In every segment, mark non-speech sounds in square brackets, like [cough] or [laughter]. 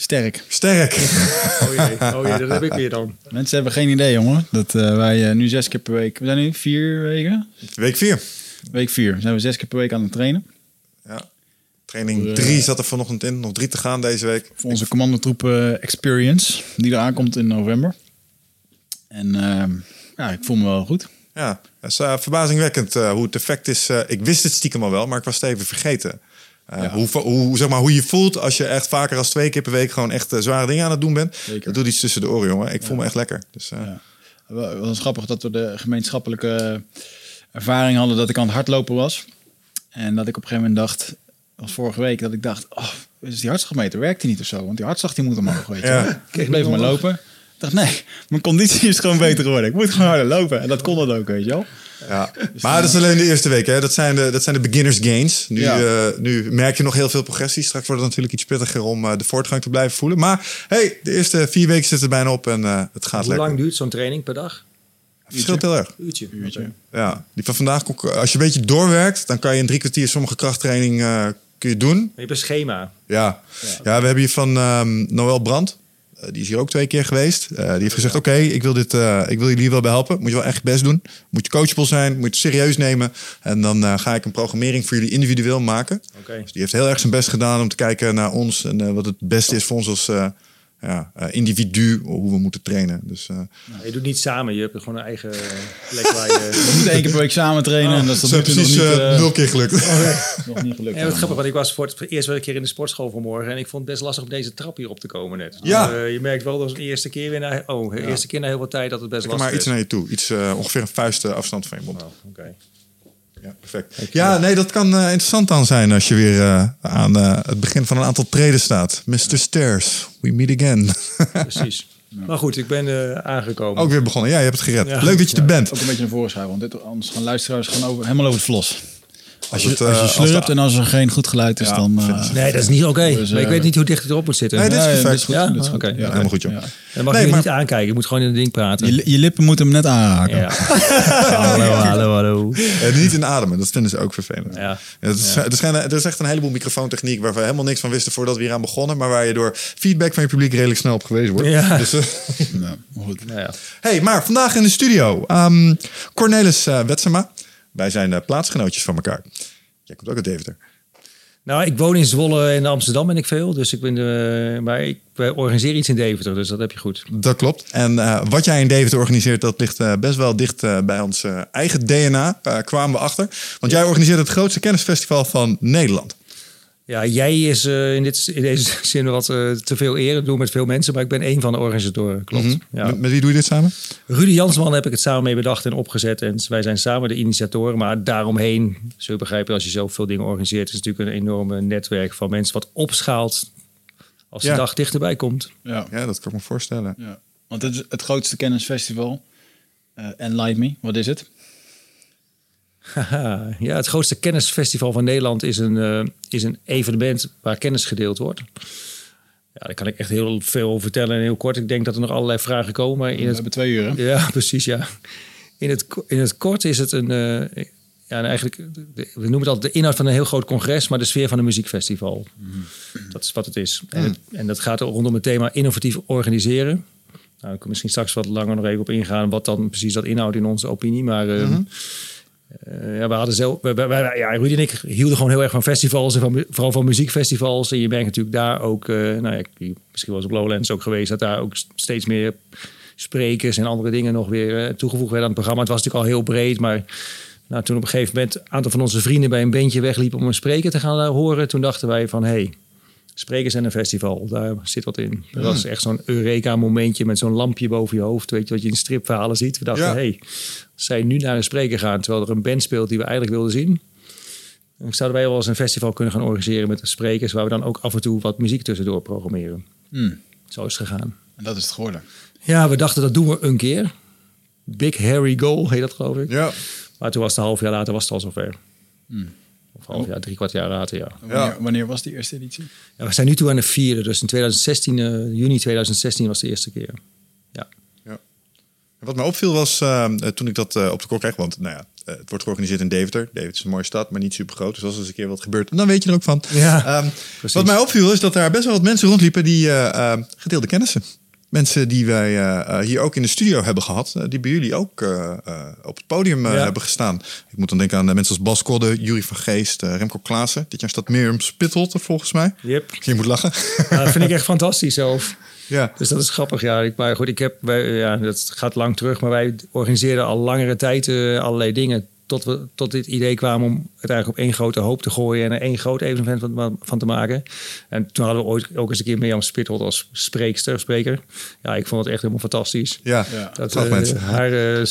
Sterk. Sterk. [laughs] Oh jee, oh jee, dat heb ik weer dan. Mensen hebben geen idee, jongen. Dat eh, wij eh, nu zes keer per week... We zijn nu vier weken. Week 4. Week vier. Zijn we zes keer per week aan het trainen. Ja. Training 3 zat er vanochtend in. Nog drie te gaan deze week. Voor onze commandotroepen Experience. Die er aankomt in november. En ehm, ja, ik voel me wel goed. Ja, dat is eh, verbazingwekkend eh, hoe het effect is. Eh, ik wist het stiekem al wel, maar ik was het even vergeten. Eh, Ja. hoe, hoe, zeg maar, hoe je voelt als je echt vaker als twee keer per week gewoon echt eh, zware dingen aan het doen bent. Zeker. Dat doet iets tussen de oren, jongen. Ik voel me echt lekker. Dus, eh, Ja. Wel- Het was grappig dat we de gemeenschappelijke ervaring hadden dat ik aan het hardlopen was. En dat ik op een gegeven moment dacht, was vorige week, dat ik dacht, oh, is die hartslagmeter, werkt die niet of zo? Want die hartslag die moet omhoog, weet je Ja. Ik bleef maar lopen. Ik dacht, nee, mijn conditie is gewoon beter geworden. Ik moet gewoon harder lopen. En dat kon dat ook, weet je wel. Ja, maar dat is alleen de eerste week. Hè? Dat, zijn de, dat zijn de beginners gains. Nu, Ja. eh, nu merk je nog heel veel progressie. Straks wordt het natuurlijk iets pittiger om eh, de voortgang te blijven voelen. Maar hey, de eerste vier weken zit er bijna op en eh, het gaat Hoe lekker. lang duurt zo'n training per dag? Het verschilt heel erg. Uurtje. Uurtje. Ja, die van vandaag, als je een beetje doorwerkt, dan kan je in drie kwartier sommige krachttraining eh, kun je doen. Je hebt een schema. Ja, ja. we hebben hier van ehm Noël Brandt. Eh, die is hier ook twee keer geweest. Eh, die heeft gezegd: Oké, ik wil dit, eh, ik wil jullie wel bij helpen. Moet je wel echt best doen. Moet je coachable zijn. Moet je het serieus nemen. En dan ga ik een programmering voor jullie individueel maken. Dus die heeft heel erg zijn best gedaan om te kijken naar ons en wat het beste is voor ons als ja, eh, individu, hoe we moeten trainen. Dus eh, Je doet niet samen, je hebt gewoon een eigen plek waar je... [laughs] We moeten één keer per week samen trainen. en dat is zo nu toe nog precies niet, eh, nul keer gelukt. [laughs] [laughs] nog niet gelukt. Ja, wat grappig, want ik was voor het eerst wel een keer in de sportschool vanmorgen en ik vond het best lastig om deze trap hier op te komen net. Ja. Dus, eh, je merkt wel dat de eerste keer weer na, oh, de eerste keer na heel veel tijd dat het best Kom lastig maar iets is. naar je toe. Iets eh, ongeveer een vuist eh, afstand van je mond. Oh, oké. Ja, perfect. Ja, nee, dat kan eh, interessant dan zijn als je weer eh, aan eh, het begin van een aantal treden staat. Mr. Stairs, we meet again. [laughs] Precies. Maar goed, ik ben eh, aangekomen. Ook weer begonnen. Ja, je hebt het gered. Ja. Leuk dat je er bent. Ook een beetje naar voren schuiven, want dit, anders gaan luisteraars gaan over, helemaal over het vlos. Als je, het, eh, als je als slurpt de- en als er geen goed geluid is, Ja, dan... eh, Nee, dat is niet oké. Dus, maar ik eh, weet niet hoe dicht het erop moet zitten. Nee, dit is ja, perfect. dit is goed. Ja? dit is goed. Oké. Ja, helemaal goed, joh. Ja. Dan mag Nee, je maar- niet aankijken. Je moet gewoon in het ding praten. Je, je lippen moeten hem net aanraken. Ja. [laughs] hallo, hallo, hallo. En niet inademen, dat vinden ze ook vervelend. Ja. Ja, het is, er, er is echt een heleboel microfoontechniek waar we helemaal niks van wisten voordat we hier aan begonnen. Maar waar je door feedback van je publiek redelijk snel op gewezen wordt. Ja. Dus, eh, [laughs] Nou, goed. Nou ja. hey, maar vandaag in de studio. ehm, Cornelis eh Wetsema. Wij zijn eh, plaatsgenootjes van elkaar. Jij komt ook uit Deventer. Nou, ik woon in Zwolle en Amsterdam ben ik veel. Dus ik ben de, maar ik wij organiseren iets in Deventer, dus dat heb je goed. Dat klopt. En eh, wat jij in Deventer organiseert, dat ligt best wel dicht bij ons eigen DNA. kwamen we achter. Want jij organiseert het grootste kennisfestival van Nederland. Ja, jij is eh, in, dit, in deze [laughs] zin wat eh, te veel eer. Ik doe met veel mensen, maar ik ben één van de organisatoren. Klopt. ja. Met, met wie doe je dit samen? Rudy Jansman heb ik het samen mee bedacht en opgezet. En wij zijn samen de initiatoren. Maar daaromheen, zul je begrijpen, als je zoveel dingen organiseert, is het natuurlijk een enorme netwerk van mensen wat opschaalt als de dag dichterbij komt. Ja. Ja, dat kan ik me voorstellen. Ja. Want het is het grootste kennisfestival. Eh Enlight Me, wat is het? Haha. [laughs] ja, het grootste kennisfestival van Nederland is een, eh, is een evenement waar kennis gedeeld wordt. Ja, daar kan ik echt heel veel over vertellen en heel kort. Ik denk dat er nog allerlei vragen komen. Maar in We het, hebben twee uur, hè? ja, [laughs] precies, ja. In het, in het kort is het een... eh, ja, en eigenlijk, we noemen het altijd de inhoud van een heel groot congres, maar de sfeer van een muziekfestival. Dat is wat het is. En, het- en dat gaat er rondom het thema innovatief organiseren. Nou, ik kan misschien straks wat langer nog even op ingaan wat dan precies dat inhoudt in onze opinie. Maar eh, eh, ja, we hadden zelf, we- ja, Rudy en ik hielden gewoon heel erg van festivals en van, vooral van muziekfestivals. En je merkt natuurlijk daar ook, eh, nou ja, misschien was op Lowlands ook geweest, dat daar ook steeds meer sprekers en andere dingen nog weer eh, toegevoegd werden aan het programma. Het was natuurlijk al heel breed, maar nou, toen op een gegeven moment een aantal van onze vrienden bij een bandje wegliepen om een spreker te gaan horen, toen dachten wij van, hé, hey, sprekers en een festival, daar zit wat in. Dat was echt zo'n Eureka-momentje met zo'n lampje boven je hoofd, weet je, wat je in stripverhalen ziet. We dachten, hé, hey, als zij nu naar een spreker gaan, terwijl er een band speelt die we eigenlijk wilden zien, dan zouden wij wel eens een festival kunnen gaan organiseren met sprekers, waar we dan ook af en toe wat muziek tussendoor programmeren. Hmm. Zo is het gegaan. En dat is het geworden. Ja, we dachten dat doen we een keer. Big Harry Goal heet dat geloof ik. Ja. Maar toen was het een half jaar later was het al zover. Of half jaar, drie kwart jaar later, ja. Wanneer, wanneer was die eerste editie? ja. We zijn nu toe aan de vierde. Dus in 2016, eh, juni 2016 was de eerste keer. Ja. En Wat mij opviel was eh, toen ik dat eh, op de kop kreeg, want nou ja, eh, het wordt georganiseerd in Deventer. Deventer is een mooie stad, maar niet super groot. Dus als er eens een keer wat gebeurt, dan weet je er ook van. Ja, Ehm, wat mij opviel is dat daar best wel wat mensen rondliepen die eh, eh, gedeelde kennissen. Mensen die wij eh, eh, hier ook in de studio hebben gehad, eh, die bij jullie ook op het podium Ja. hebben gestaan. Ik moet dan denken aan mensen als Bas Kodde, Jurie van Geest, Remco Klaassen. Dit jaar staat Mirjam Spittelte volgens mij. Yep. Je moet lachen. Ja, dat vind ik echt fantastisch zelf. [laughs] ja. Dus dat is grappig, ja. Ik, maar goed, ik heb, wij, ja, dat gaat lang terug, maar wij organiseerden al langere tijd allerlei dingen. Tot we tot dit idee kwamen om het eigenlijk op één grote hoop te gooien en er één groot evenement van, van te maken. En toen hadden we ooit ook eens een keer Mirjam Spitholt als spreekster, spreker. Ja, ik vond het echt helemaal fantastisch. Ja, Ja. Dat, mensen. haar, eh, eh,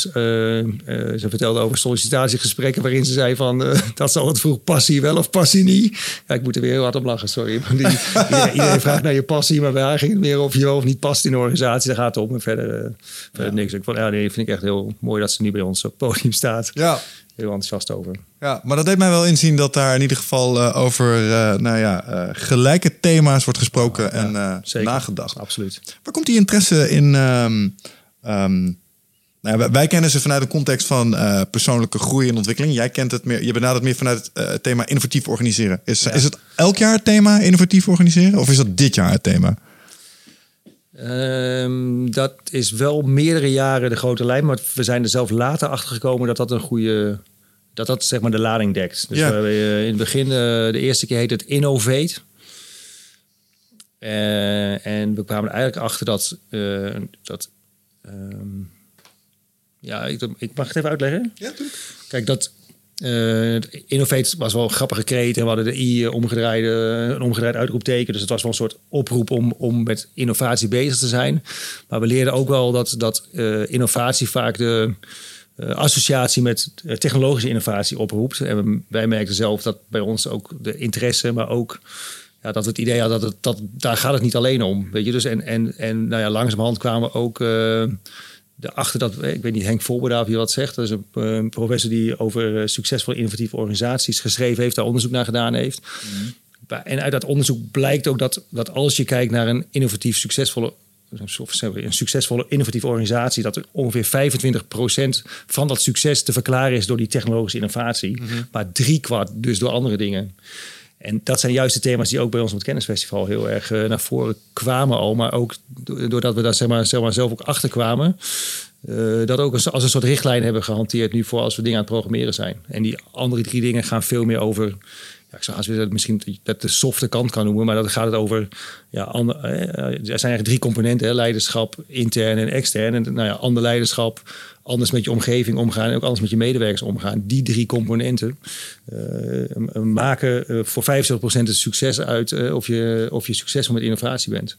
ze vertelde over sollicitatiegesprekken waarin ze zei van dat ze altijd vroeg passie wel of passie niet. Ja, ik moet er weer heel hard op lachen, sorry. Die, iedereen, [laughs] iedereen vraagt naar je passie, maar bij haar ging het meer of je wel of niet past in de organisatie. Daar gaat het om en verder, verder niks. Ik vond, ja, nee, vind ik echt heel mooi dat ze nu bij ons op het podium staat. ja. Heel enthousiast over. Ja, maar dat deed mij wel inzien dat daar in ieder geval eh, over eh, nou ja, eh, gelijke thema's wordt gesproken en Zeker. nagedacht. Absoluut. Waar komt die interesse in? ehm, ehm, nou ja, wij, kennen ze vanuit de context van persoonlijke groei en ontwikkeling. Jij kent het meer, je benadert meer vanuit het thema innovatief organiseren. Is, is het elk jaar het thema innovatief organiseren? Of is dat dit jaar het thema? Ehm, dat is wel meerdere jaren de grote lijn, maar we zijn er zelf later achter gekomen dat dat een goede, dat dat zeg maar de lading dekt. Dus Ja. we eh, in het begin, eh, de eerste keer heet het Innovate. Eh, en we kwamen eigenlijk achter dat, dat ehm, ja, ik, ik mag het even uitleggen. Ja, Kijk, dat eh, Innovate was wel een grappige kreet. En we hadden de I omgedraaide, een omgedraaid uitroepteken. Dus het was wel een soort oproep om, om met innovatie bezig te zijn. Maar we leerden ook wel dat, dat innovatie vaak de associatie met eh, technologische innovatie oproept. En wij merkten zelf dat bij ons ook de interesse, maar ook ja, dat we het idee hadden dat, het, dat daar gaat het niet alleen om. Weet je? Dus en, en, en nou ja, langzamerhand kwamen we ook eh, erachter dat, ik weet niet, Henk Voorbedaal hier wat zegt. Dat is een, eh, een professor die over eh, succesvolle innovatieve organisaties geschreven heeft, daar onderzoek naar gedaan heeft. Maar- En uit dat onderzoek blijkt ook dat, dat als je kijkt naar een innovatief succesvolle of een succesvolle innovatieve organisatie, dat er ongeveer 25% van dat succes te verklaren is door die technologische innovatie, maar drie kwart dus door andere dingen. En dat zijn juist de thema's die ook bij ons op het kennisfestival heel erg eh, naar voren kwamen al. Maar ook do- doordat we daar zeg maar, zeg maar, zelf ook achter kwamen. eh, dat ook als, als een soort richtlijn hebben gehanteerd nu voor als we dingen aan het programmeren zijn. En die andere drie dingen gaan veel meer over. Ja, ik zou als we dat misschien dat de softe kant kan noemen, maar dan gaat het over. Ja, eh, er zijn eigenlijk drie componenten: hè, leiderschap, intern en extern. En nou ja, ander leiderschap, anders met je omgeving omgaan en ook anders met je medewerkers omgaan. Die drie componenten eh, maken eh, voor 75% het succes uit of, je, of je succesvol met innovatie bent.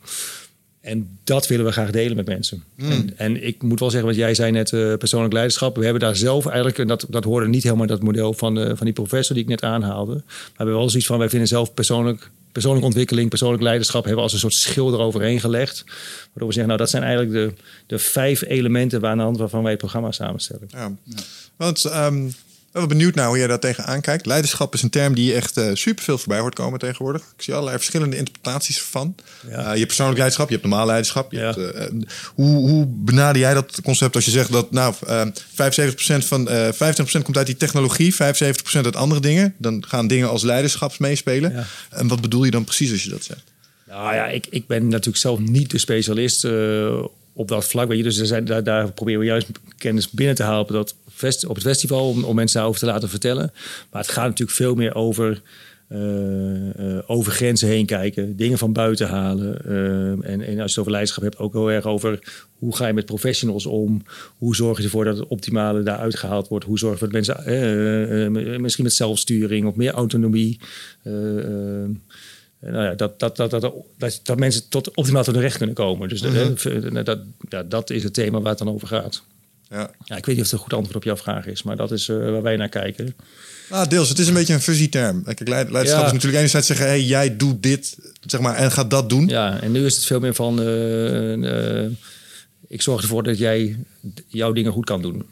En dat willen we graag delen met mensen. En, en ik moet wel zeggen, want jij zei net eh, persoonlijk leiderschap. We hebben daar zelf eigenlijk, en dat, dat hoorde niet helemaal in dat model van, eh, van die professor die ik net aanhaalde. Maar we hebben wel zoiets van, wij vinden zelf persoonlijk, persoonlijke ontwikkeling, persoonlijk leiderschap, hebben we als een soort schil eroverheen gelegd. Waardoor we zeggen, nou dat zijn eigenlijk de, de vijf elementen waar aan de hand waarvan wij het programma samenstellen. Ja. Want ehm, ben benieuwd naar hoe jij daar tegenaan kijkt. Leiderschap is een term die je echt super superveel voorbij hoort komen tegenwoordig. Ik zie allerlei verschillende interpretaties van. Ja. Eh, je hebt persoonlijk leiderschap, je hebt normaal leiderschap. Je Ja. hebt, eh, eh, hoe, hoe benader jij dat concept als je zegt dat nou, eh 75% van eh 25% komt uit die technologie, 75% uit andere dingen. Dan gaan dingen als leiderschap meespelen. Ja. En wat bedoel je dan precies als je dat zegt? Nou ja, ik, ik ben natuurlijk zelf niet de specialist eh, op dat vlak. Weet je. Dus er zijn, daar, daar proberen we juist kennis binnen te halen dat fest, op het festival... Om, om mensen daarover te laten vertellen. Maar het gaat natuurlijk veel meer over... eh, eh, over grenzen heen kijken, dingen van buiten halen. eh, en, en als je het over leiderschap hebt, ook heel erg over hoe ga je met professionals om? Hoe zorg je ervoor dat het optimale daaruit gehaald wordt? Hoe zorg je dat mensen, misschien met zelfsturing of meer autonomie. nou ja, dat, dat, dat, dat, mensen tot optimaal tot hun recht kunnen komen. Dus dat- dat, ja, dat is het thema waar het dan over gaat. Ja. Ja, ik weet niet of het een goed antwoord op jouw vraag is, maar dat is eh, waar wij naar kijken. Nou, deels. Het is een beetje een fuzzy term. Kijk, leid- leiderschap Ja. is natuurlijk enerzijds zeggen... hey, jij doet dit, zeg maar, en gaat dat doen. Ja, en nu is het veel meer van... eh, eh, ik zorg ervoor dat jij jouw dingen goed kan doen.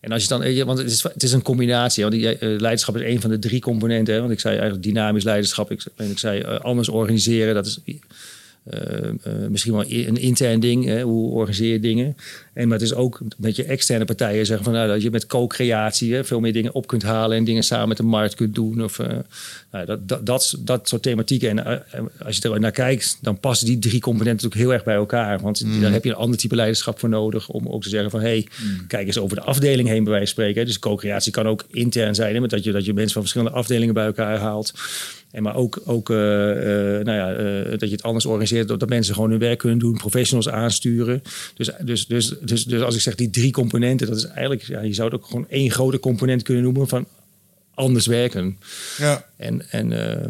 En als je dan... Want het is, het is een combinatie. Want leiderschap is een van de drie componenten. Hè? Want ik zei eigenlijk dynamisch leiderschap. Ik, en ik zei anders organiseren. Dat is misschien wel een intern ding. Hè? Hoe organiseer je dingen? En, maar het is ook dat je externe partijen zeggen van... Nou, dat je met co-creatie veel meer dingen op kunt halen... en dingen samen met de markt kunt doen. Of, eh, nou, dat, dat, dat, dat soort thematieken. En eh, als je er naar kijkt, dan passen die drie componenten natuurlijk heel erg bij elkaar. Want daar heb je een ander type leiderschap voor nodig... om ook te zeggen van... hey, kijk eens over de afdeling heen bij wijze van spreken. Dus co-creatie kan ook intern zijn... Hè, met dat, je, dat je mensen van verschillende afdelingen bij elkaar haalt... En maar ook, ook eh, nou ja, dat je het anders organiseert, dat mensen gewoon hun werk kunnen doen, professionals aansturen. Dus, dus, dus, dus, dus als ik zeg die drie componenten, dat is eigenlijk, ja, je zou het ook gewoon één grote component kunnen noemen van anders werken. Ja. En, en eh,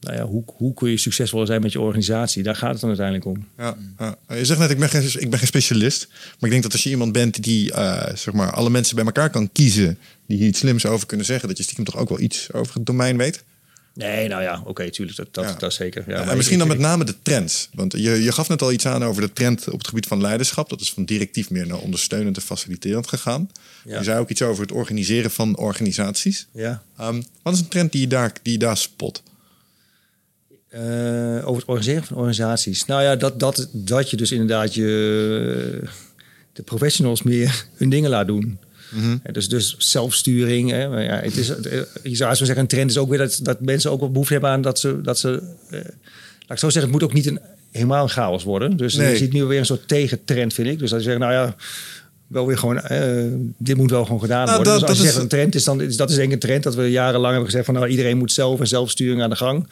nou ja, hoe, hoe kun je succesvol zijn met je organisatie? Daar gaat het dan uiteindelijk om. Ja, ja. Je zegt net, ik ben, geen, ik ben geen specialist. Maar ik denk dat als je iemand bent die eh, zeg maar, alle mensen bij elkaar kan kiezen... die hier iets slims over kunnen zeggen... dat je stiekem toch ook wel iets over het domein weet. Nee, nou ja, oké, tuurlijk, dat, dat, Ja. dat is zeker. Ja, maar en misschien ik- dan met name de trends. Want je, je gaf net al iets aan over de trend op het gebied van leiderschap. Dat is van directief meer naar ondersteunend en faciliterend gegaan. Ja. Je zei ook iets over het organiseren van organisaties. Ja. Ehm, wat is een trend die je daar, die je daar spot? Eh, over het organiseren van organisaties. Nou ja, dat, dat, dat je dus inderdaad je, de professionals meer hun dingen laat doen. Ja, dus, dus zelfsturing. Hè. Maar ja, het is, eh, je zou zo zeggen, een trend is ook weer dat, dat mensen ook wel behoefte hebben aan dat ze. Dat ze eh, laat ik zo zeggen, het moet ook niet een, helemaal een chaos worden. Dus Nee. je ziet nu weer een soort tegentrend, vind ik. Dus dat je zegt, nou ja, wel weer gewoon, eh, dit moet wel gewoon gedaan Nou, worden. dat- dus als dat je is- zegt een trend is, dan is dat is denk ik een trend dat we jarenlang hebben gezegd van nou iedereen moet zelf en zelfsturing aan de gang.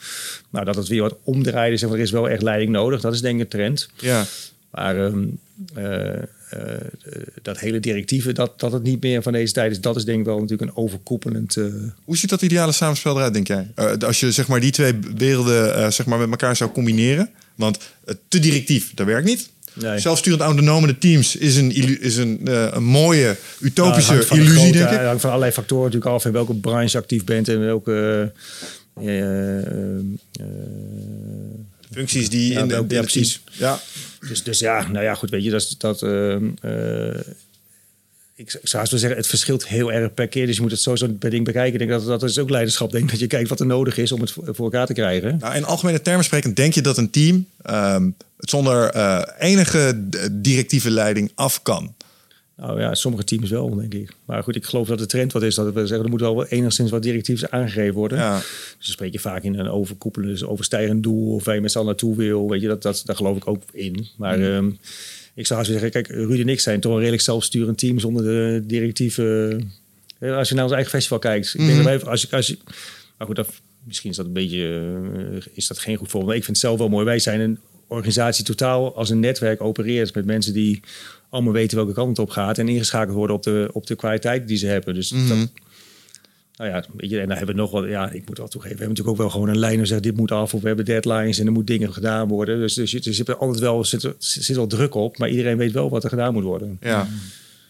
Nou, dat het weer wat omdraaien is en er is wel echt leiding nodig. Dat is denk ik een trend. Ja, Maar ehm, eh, eh, dat hele directieve, dat, dat het niet meer van deze tijd is, dat is denk ik wel natuurlijk een overkoepelend. eh, Hoe ziet dat ideale samenspel eruit, denk jij? Eh, als je zeg maar, die twee werelden eh, zeg maar, met elkaar zou combineren. Want eh, te directief, dat werkt niet. Nee. Zelfsturend autonome teams is een, is een, eh, een mooie Nou, utopische de illusie, denk ik. Het hangt van allerlei factoren natuurlijk af in welke branche je actief bent en welke. eh, eh, eh, Functies die Ja, in de, ja, precies. Ja, dus, dus ja, nou ja, goed, weet je, dat. is- dat ehm, eh, ik, zou zo zeggen, het verschilt heel erg per keer. Dus je moet het zo zo'n ding bekijken. Ik denk dat dat is ook leiderschap. Denk dat je kijkt wat er nodig is om het voor, elkaar te krijgen. nou, in algemene termen sprekend, denk je dat een team ehm, het zonder eh, enige directieve leiding af kan? Nou ja, sommige teams wel, denk ik. Maar goed, ik geloof dat de trend wat is. Dat we zeggen, er moet wel enigszins wat directiefs aangegeven worden. Ja. Dus dan spreek je vaak in een overkoepelend, dus overstijgend doel. Of waar je met z'n allen naartoe wil. Weet je, dat, dat, daar geloof ik ook in. Maar Mm. ehm, ik zou haast zeggen, kijk, Ruud en ik zijn toch een redelijk zelfsturend team zonder de directieve... eh, Als je naar ons eigen festival kijkt. Ik denk Mhm. dat wij, als je, als je, maar goed, dat, misschien is dat een beetje, eh, is dat geen goed voorbeeld. Maar ik vind het zelf wel mooi. Wij zijn een organisatie totaal als een netwerk opereert met mensen die allemaal weten welke kant op gaat en ingeschakeld worden op de, op de kwaliteit die ze hebben. Dus Mhm. dat, nou ja, weet je, en dan hebben we nog wel, ja, ik moet wel toegeven, we hebben natuurlijk ook wel gewoon een lijn waar zegt dit moet af of we hebben deadlines en er moet dingen gedaan worden. Dus, dus, je- je hebt er altijd wel, zit, er zit wel druk op, maar iedereen weet wel wat er gedaan moet worden. Ja.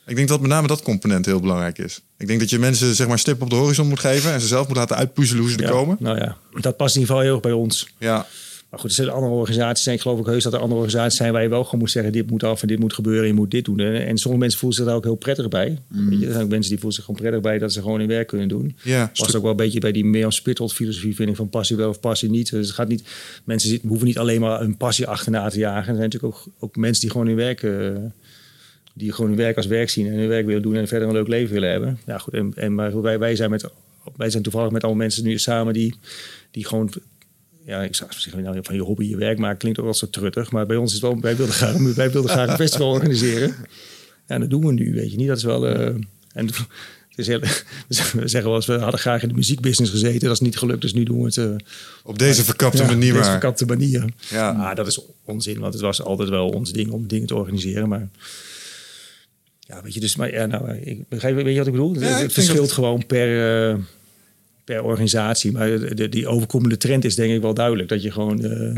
Ik denk dat met name dat component heel belangrijk is. Ik denk dat je mensen zeg maar stip op de horizon moet geven en ze zelf moet laten uitpuzzelen hoe ze er komen. Nou ja, dat past in ieder geval heel erg bij ons. Ja. Maar goed, er zijn andere organisaties. En ik geloof ook heus dat er andere organisaties zijn waar je wel gewoon moet zeggen: dit moet af en dit moet gebeuren, je moet dit doen. En en sommige mensen voelen zich daar ook heel prettig bij. Weet je, er zijn ook mensen die voelen zich gewoon prettig bij dat ze gewoon hun werk kunnen doen. Ja, Past ook wel een beetje bij die meer spitteld filosofie, vind ik, van passie wel of passie niet. Dus het gaat niet, mensen hoeven niet alleen maar een passie achterna te jagen. Er zijn natuurlijk ook, ook mensen die gewoon hun werk. eh, die gewoon hun werk als werk zien en hun werk willen doen en verder een leuk leven willen hebben. Ja, goed. En, en maar wij, wij, zijn met, wij zijn toevallig met allemaal mensen nu samen die, die gewoon ja, ik zou zeggen, nou, van je hobby je werk maken klinkt ook wel zo truttig. Maar bij ons is het wel, wij wilden graag, wij wilden graag een festival [laughs] organiseren. Ja, dat doen we nu, weet je niet. Dat is wel... eh, en het is heel, we zeggen wel eens, we hadden graag in de muziekbusiness gezeten. Dat is niet gelukt, dus nu doen we het... eh, Op deze verkapte ja, manier op deze verkapte manier. Ja. Maar dat is onzin, want het was altijd wel ons ding om dingen te organiseren. Maar ja, weet je, dus... Maar ja, nou, ik begrijp, weet je wat ik bedoel? Ja, het verschilt dat- gewoon per... eh, per organisatie. Maar de, de- die overkomende trend is denk ik wel duidelijk. Dat je gewoon eh,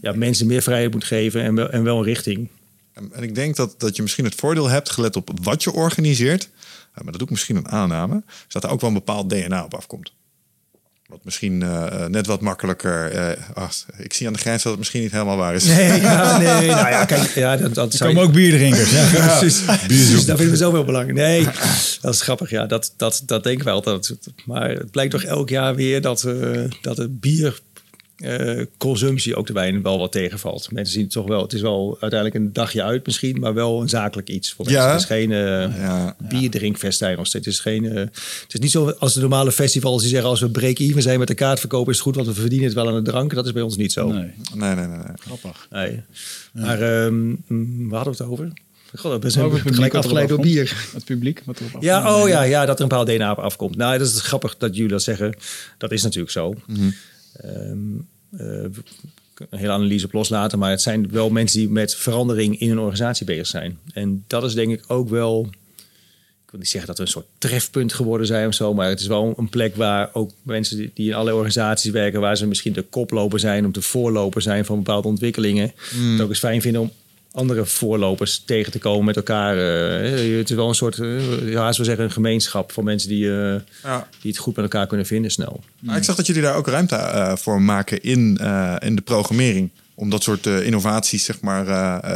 ja, mensen meer vrijheid moet geven en wel, en wel een richting. En en ik denk dat, dat je misschien het voordeel hebt, gelet op wat je organiseert, maar dat doe ik misschien een aanname, is dat er ook wel een bepaald DNA op afkomt. Wat misschien uh, net wat makkelijker. Uh, ach, ik zie aan de grens dat het misschien niet helemaal waar is. Nee, ja, [laughs] nee. Nou ja, kijk, ja, dat, dat er komen je... ook bierdrinkers. Ja, ja, [laughs] precies. precies. Dat vinden we zoveel belangrijk. Nee, dat is grappig. Ja, dat, dat, dat denken we altijd. Maar het blijkt toch elk jaar weer dat, uh, dat het bier uh, consumptie ook de wijn wel wat tegenvalt. Mensen zien het toch wel. Het is wel uiteindelijk een dagje uit misschien, maar wel een zakelijk iets. Voor ja. Het is geen uh, ja. bierdrinkfestijn of Het is geen. Uh, het is niet zo als de normale festivals die zeggen als we break-even zijn met de kaartverkoop is het goed, want we verdienen het wel aan de drank. Dat is bij ons niet zo. Nee, nee, nee. nee, Grappig. Nee. Maar um, waar hadden we het over? God, we zijn gelijk afgeleid door bier. Het publiek wat erop Ja, oh ja, ja, dat er een bepaald DNA op afkomt. Nou, dat is grappig dat jullie dat zeggen. Dat is natuurlijk zo. Mm -hmm. Um, een hele analyse op loslaten, maar het zijn wel mensen die met verandering in een organisatie bezig zijn. En dat is denk ik ook wel, ik wil niet zeggen dat we een soort trefpunt geworden zijn of zo, maar het is wel een plek waar ook mensen die in allerlei organisaties werken, waar ze misschien de koploper zijn, om te voorloper zijn van bepaalde ontwikkelingen, mm. het ook eens fijn vinden om andere voorlopers tegen te komen met elkaar. Uh, het is wel een soort, uh, ja, we zeggen, een gemeenschap van mensen die, uh, ja. die het goed met elkaar kunnen vinden snel. Maar ik zag dat jullie daar ook ruimte voor maken in, in de programmering om dat soort innovaties zeg maar,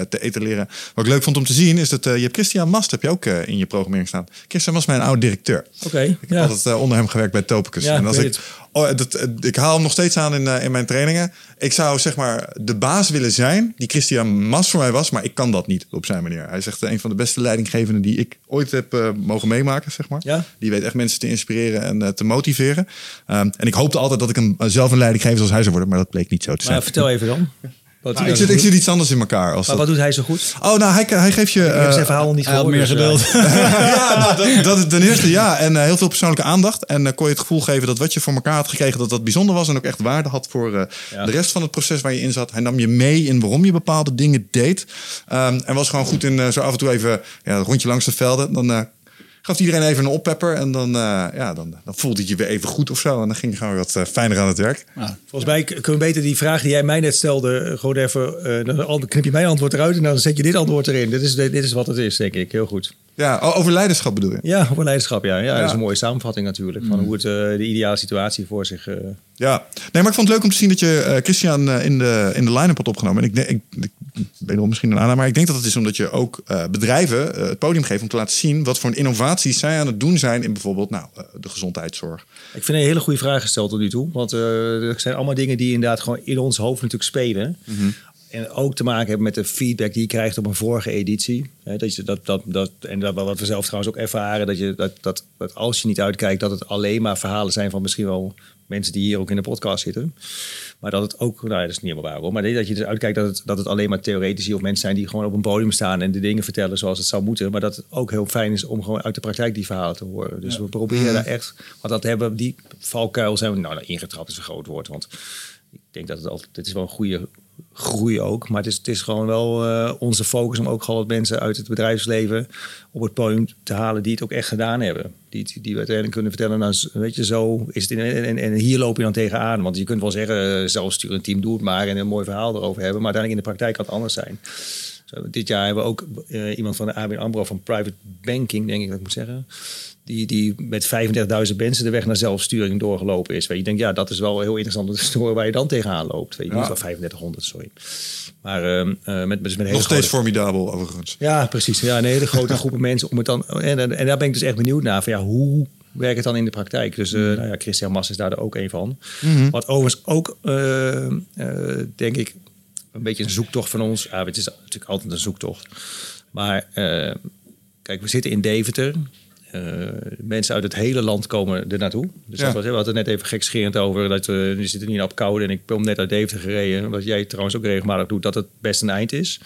te etaleren. Wat ik leuk vond om te zien is dat je hebt Christian Mast heb je ook in je programmering staan. Christian was mijn oude directeur. Oké. ik heb ja. altijd onder hem gewerkt bij Topicus. Ja, en als ik, oh, dat, ik haal hem nog steeds aan in, in mijn trainingen. Ik zou zeg maar de baas willen zijn die Christian Mas voor mij was, maar ik kan dat niet op zijn manier. Hij is echt een van de beste leidinggevenden die ik ooit heb mogen meemaken, zeg maar. Ja. Die weet echt mensen te inspireren en te motiveren. Um, en ik hoopte altijd dat ik hem zelf een leidinggever zoals hij zou worden, maar dat bleek niet zo te zijn. Maar vertel even dan. [laughs] Nou, ik, zit, ik zit iets anders in elkaar. Als maar wat doet hij zo goed? Oh, nou, hij, hij geeft je... Ik heb zijn verhaal niet gehoord. meer dus, geduld. [laughs] ja, [laughs] nou, dat, dat ten eerste ja. En uh, heel veel persoonlijke aandacht. En uh, kon je het gevoel geven dat wat je voor elkaar had gekregen... dat dat bijzonder was en ook echt waarde had voor uh, ja. de rest van het proces waar je in zat. Hij nam je mee in waarom je bepaalde dingen deed. Um, en was gewoon goed in zo af en toe even ja, een rondje langs de velden. Dan gaf iedereen even een oppepper. En dan, uh, ja, dan, dan voelde je je weer even goed of zo. En dan ging je gewoon wat uh, fijner aan het werk. Ja. Volgens mij kunnen we beter die vraag die jij mij net stelde... gewoon even, dan knip je mijn antwoord eruit... en dan zet je dit antwoord erin. Dit is, dit is wat het is, denk ik. Heel goed. Ja, over leiderschap bedoel je? Ja, over leiderschap, ja. ja, ja. Dat is een mooie samenvatting natuurlijk... van mm. hoe het de ideale situatie voor zich... Ja, nee, maar ik vond het leuk om te zien dat je Christian in de, in de line-up had opgenomen. En ik, ik, ik wederom misschien een aanname, maar ik denk dat het is omdat je ook bedrijven het podium geeft om te laten zien wat voor innovaties zij aan het doen zijn in bijvoorbeeld nou, de gezondheidszorg. Ik vind een hele goede vraag gesteld tot nu toe, want er zijn allemaal dingen die inderdaad gewoon in ons hoofd natuurlijk spelen. Mm -hmm. En ook te maken hebben met de feedback die je krijgt op een vorige editie. dat je dat, dat, dat, en dat, wat we zelf trouwens ook ervaren, dat, je, dat, dat, dat als je niet uitkijkt, dat het alleen maar verhalen zijn van misschien wel mensen die hier ook in de podcast zitten. Maar dat het ook, nou dat is niet helemaal waar hoor, maar dat je dus uitkijkt dat het, dat het alleen maar theoretici of mensen zijn die gewoon op een podium staan en de dingen vertellen zoals het zou moeten. Maar dat het ook heel fijn is om gewoon uit de praktijk die verhalen te horen. Dus we proberen daar echt, want dat hebben die valkuil zijn we, nou, nou ingetrapt is een groot woord, want ik denk dat het altijd, dit is wel een goede groei ook. Maar het is, het is gewoon wel uh, onze focus om ook gewoon wat mensen uit het bedrijfsleven op het podium te halen die het ook echt gedaan hebben. Die, die uiteindelijk kunnen vertellen, nou, weet je, zo is het. In, en, en hier loop je dan tegenaan. Want je kunt wel zeggen, uh, zelfsturend team, doe het maar en een mooi verhaal erover hebben. Maar uiteindelijk in de praktijk kan het anders zijn. Dit jaar hebben we ook uh, iemand van de ABN AMRO van Private Banking, denk ik dat ik moet zeggen die, die met 35.000 mensen de weg naar zelfsturing doorgelopen is. Weet je, denkt, ja, dat is wel heel interessant om te horen waar je dan tegenaan loopt. Weet je, ja. niet wel 3500, sorry. Maar uh, met, met, met Nog steeds formidabel, overigens. Ja, precies. Ja, een hele grote groepen [laughs] mensen om het dan. En, en, daar ben ik dus echt benieuwd naar. Van, ja, hoe werkt het dan in de praktijk? Dus uh, nou ja, Christian Mas is daar ook een van. Mm -hmm. Wat overigens ook, uh, denk ik, een beetje een zoektocht van ons. Ja, het is natuurlijk altijd een zoektocht. Maar kijk, we zitten in Deventer. Uh, mensen uit het hele land komen er naartoe. Dus ja. dat was, we hadden het net even gekscherend over. Dat we, we zitten niet op koude en ik ben net uit Deventer gereden. Wat jij trouwens ook regelmatig doet, dat het best een eind is.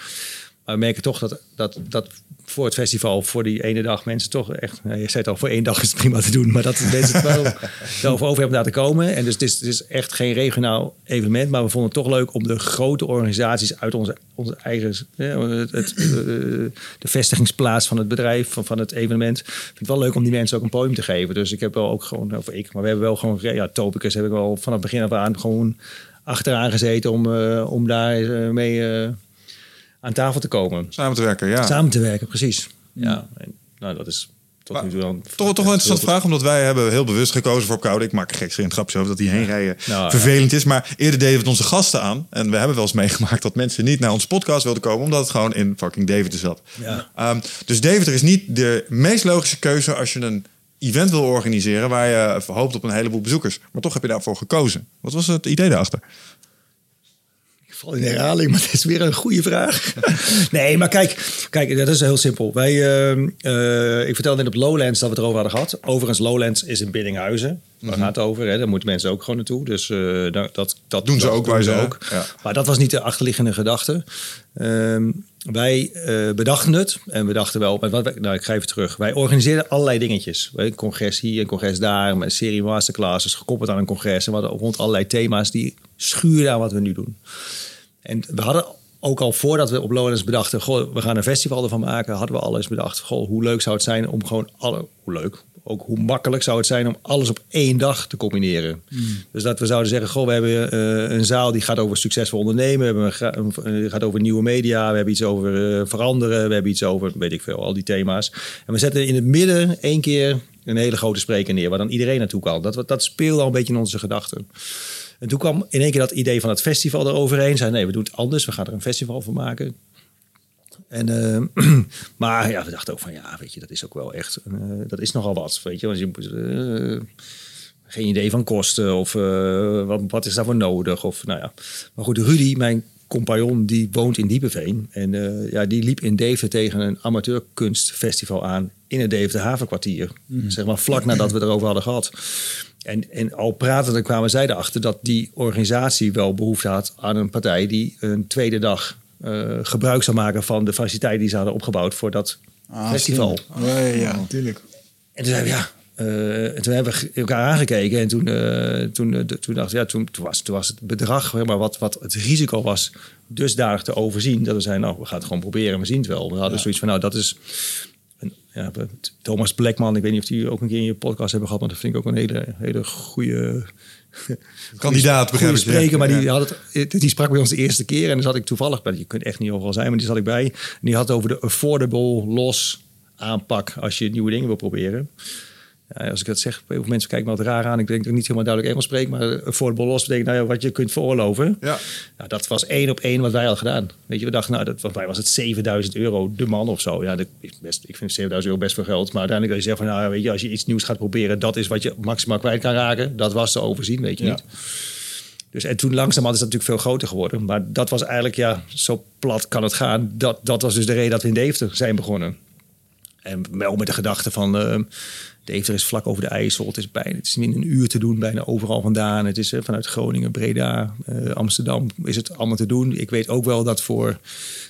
Maar we merken toch dat, dat, dat voor het festival, voor die ene dag, mensen toch echt. Nou, je zei het al, voor één dag is het prima te doen. Maar dat mensen het wel [laughs] zelf over hebben laten komen. En dus het is, het is echt geen regionaal evenement. Maar we vonden het toch leuk om de grote organisaties uit onze, onze eigen. het, het, de vestigingsplaats van het bedrijf, van, van het evenement. Ik vind het wel leuk om die mensen ook een podium te geven. Dus ik heb wel ook gewoon, of ik, maar we hebben wel gewoon. Ja, Topicus heb ik wel vanaf het begin af aan gewoon achteraan gezeten om, uh, om daar mee. Uh, aan tafel te komen. Samen te werken, ja. Samen te werken, precies. Ja, en, nou, dat is tot Maar nu toe dan... Toch, toch wel een interessante vraag, omdat wij hebben heel bewust gekozen voor Koude. Ik maak er gekscherend grapje over dat die heenrijden Nou, vervelend is. Maar eerder deden we het onze gasten aan. En we hebben wel eens meegemaakt dat mensen niet naar onze podcast wilden komen... omdat het gewoon in fucking Deventer zat. Ja. Ehm, dus Deventer is niet de meest logische keuze als je een event wil organiseren... waar je hoopt op een heleboel bezoekers. Maar toch heb je daarvoor gekozen. Wat was het idee daarachter? Val in herhaling, [laughs] maar het is weer een goede vraag. [laughs] nee, maar kijk, kijk, dat is heel simpel. Wij, ehm, eh, ik vertelde net op Lowlands dat we het erover hadden gehad. Overigens, Lowlands is in Biddinghuizen. Daar gaat het over. Hè. Daar moeten mensen ook gewoon naartoe. Dus eh, dat, dat, dat Doen ze dat ook, wij ze ook. Ja. Maar dat was niet de achterliggende gedachte. Ehm, wij eh, bedachten het en we dachten wel, maar wat, nou ik ga even terug. Wij organiseerden allerlei dingetjes. Een congres hier, een congres daar, een serie masterclasses gekoppeld aan een congres. En we hadden rond allerlei thema's die schuurden aan wat we nu doen. En we hadden ook al voordat we op Lowlands bedachten, goh, we gaan een festival ervan maken, hadden we al eens bedacht, goh, hoe leuk zou het zijn om gewoon alle, hoe leuk, ook hoe makkelijk zou het zijn om alles op één dag te combineren. Dus dat we zouden zeggen, goh, we hebben eh, een zaal die gaat over succesvol ondernemen, we hebben een, eh, gaat over nieuwe media, we hebben iets over eh, veranderen, we hebben iets over, weet ik veel, al die thema's. En we zetten in het midden één keer een hele grote spreker neer, waar dan iedereen naartoe kan. Dat, dat speelde al een beetje in onze gedachten. En toen kwam in één keer dat idee van het festival eroverheen. Zei nee, we doen het anders. We gaan er een festival van maken. En, eh, [clears throat] maar ja, we dachten ook van ja, weet je, dat is ook wel echt, eh, dat is nogal wat. Weet je, want je eh, geen idee van kosten of wat, wat is daarvoor nodig. Of, nou ja. Maar goed, Rudy, mijn compagnon, die woont in Diepenveen. En ja, die liep in Deventer tegen een amateurkunstfestival aan in het Deventer Havenkwartier. Zeg maar vlak nadat we erover hadden gehad. En, en al pratende kwamen zij erachter dat die organisatie wel behoefte had aan een partij die een tweede dag eh, gebruik zou maken van de faciliteiten die ze hadden opgebouwd voor dat festival. Ja, ja, natuurlijk. En toen zeiden we ja. eh, en toen hebben we elkaar aangekeken en toen, eh, toen, toen dacht ja, toen, toen, was, toen was het bedrag, maar wat, wat het risico was, dusdanig te overzien. Dat we zeiden, nou, we gaan het gewoon proberen, we zien het wel. We hadden zoiets van, nou, dat is. Ja, we- Thomas Plekman, ik weet niet of die ook een keer in je podcast hebben gehad, maar dat vind ik ook een hele, hele goede. [laughs] Kandidaat, begrijp ja. spreker, maar die, had het, die sprak bij ons de eerste keer en dan zat ik toevallig bij. Je kunt echt niet overal zijn, maar die zat ik bij. En die had het over de affordable los aanpak als je nieuwe dingen wil proberen. Ja, als ik dat zeg, heel veel mensen kijken me wat raar aan. Ik denk dat ik niet helemaal duidelijk Engels spreek, maar affordable loss betekent nou ja, wat je kunt veroorloven. Ja. Nou, dat was één op één wat wij hadden gedaan. Weet je, we dachten, nou, dat, want wij was het 7000 euro de man of zo. Ja, dat is best, ik vind 7000 euro best veel geld. Maar uiteindelijk als je zegt van, nou, weet je, als je iets nieuws gaat proberen, dat is wat je maximaal kwijt kan raken. Dat was te overzien, weet je Ja. niet. Dus en toen langzamerhand is dat natuurlijk veel groter geworden. Maar dat was eigenlijk, ja, zo plat kan het gaan. Dat, dat was dus de reden dat we in Deventer zijn begonnen. En wel met de gedachte van... eh Deventer is vlak over de IJssel. Het is, bijna, het is in een uur te doen, bijna overal vandaan. Het is eh, vanuit Groningen, Breda, eh, Amsterdam is het allemaal te doen. Ik weet ook wel dat, voor,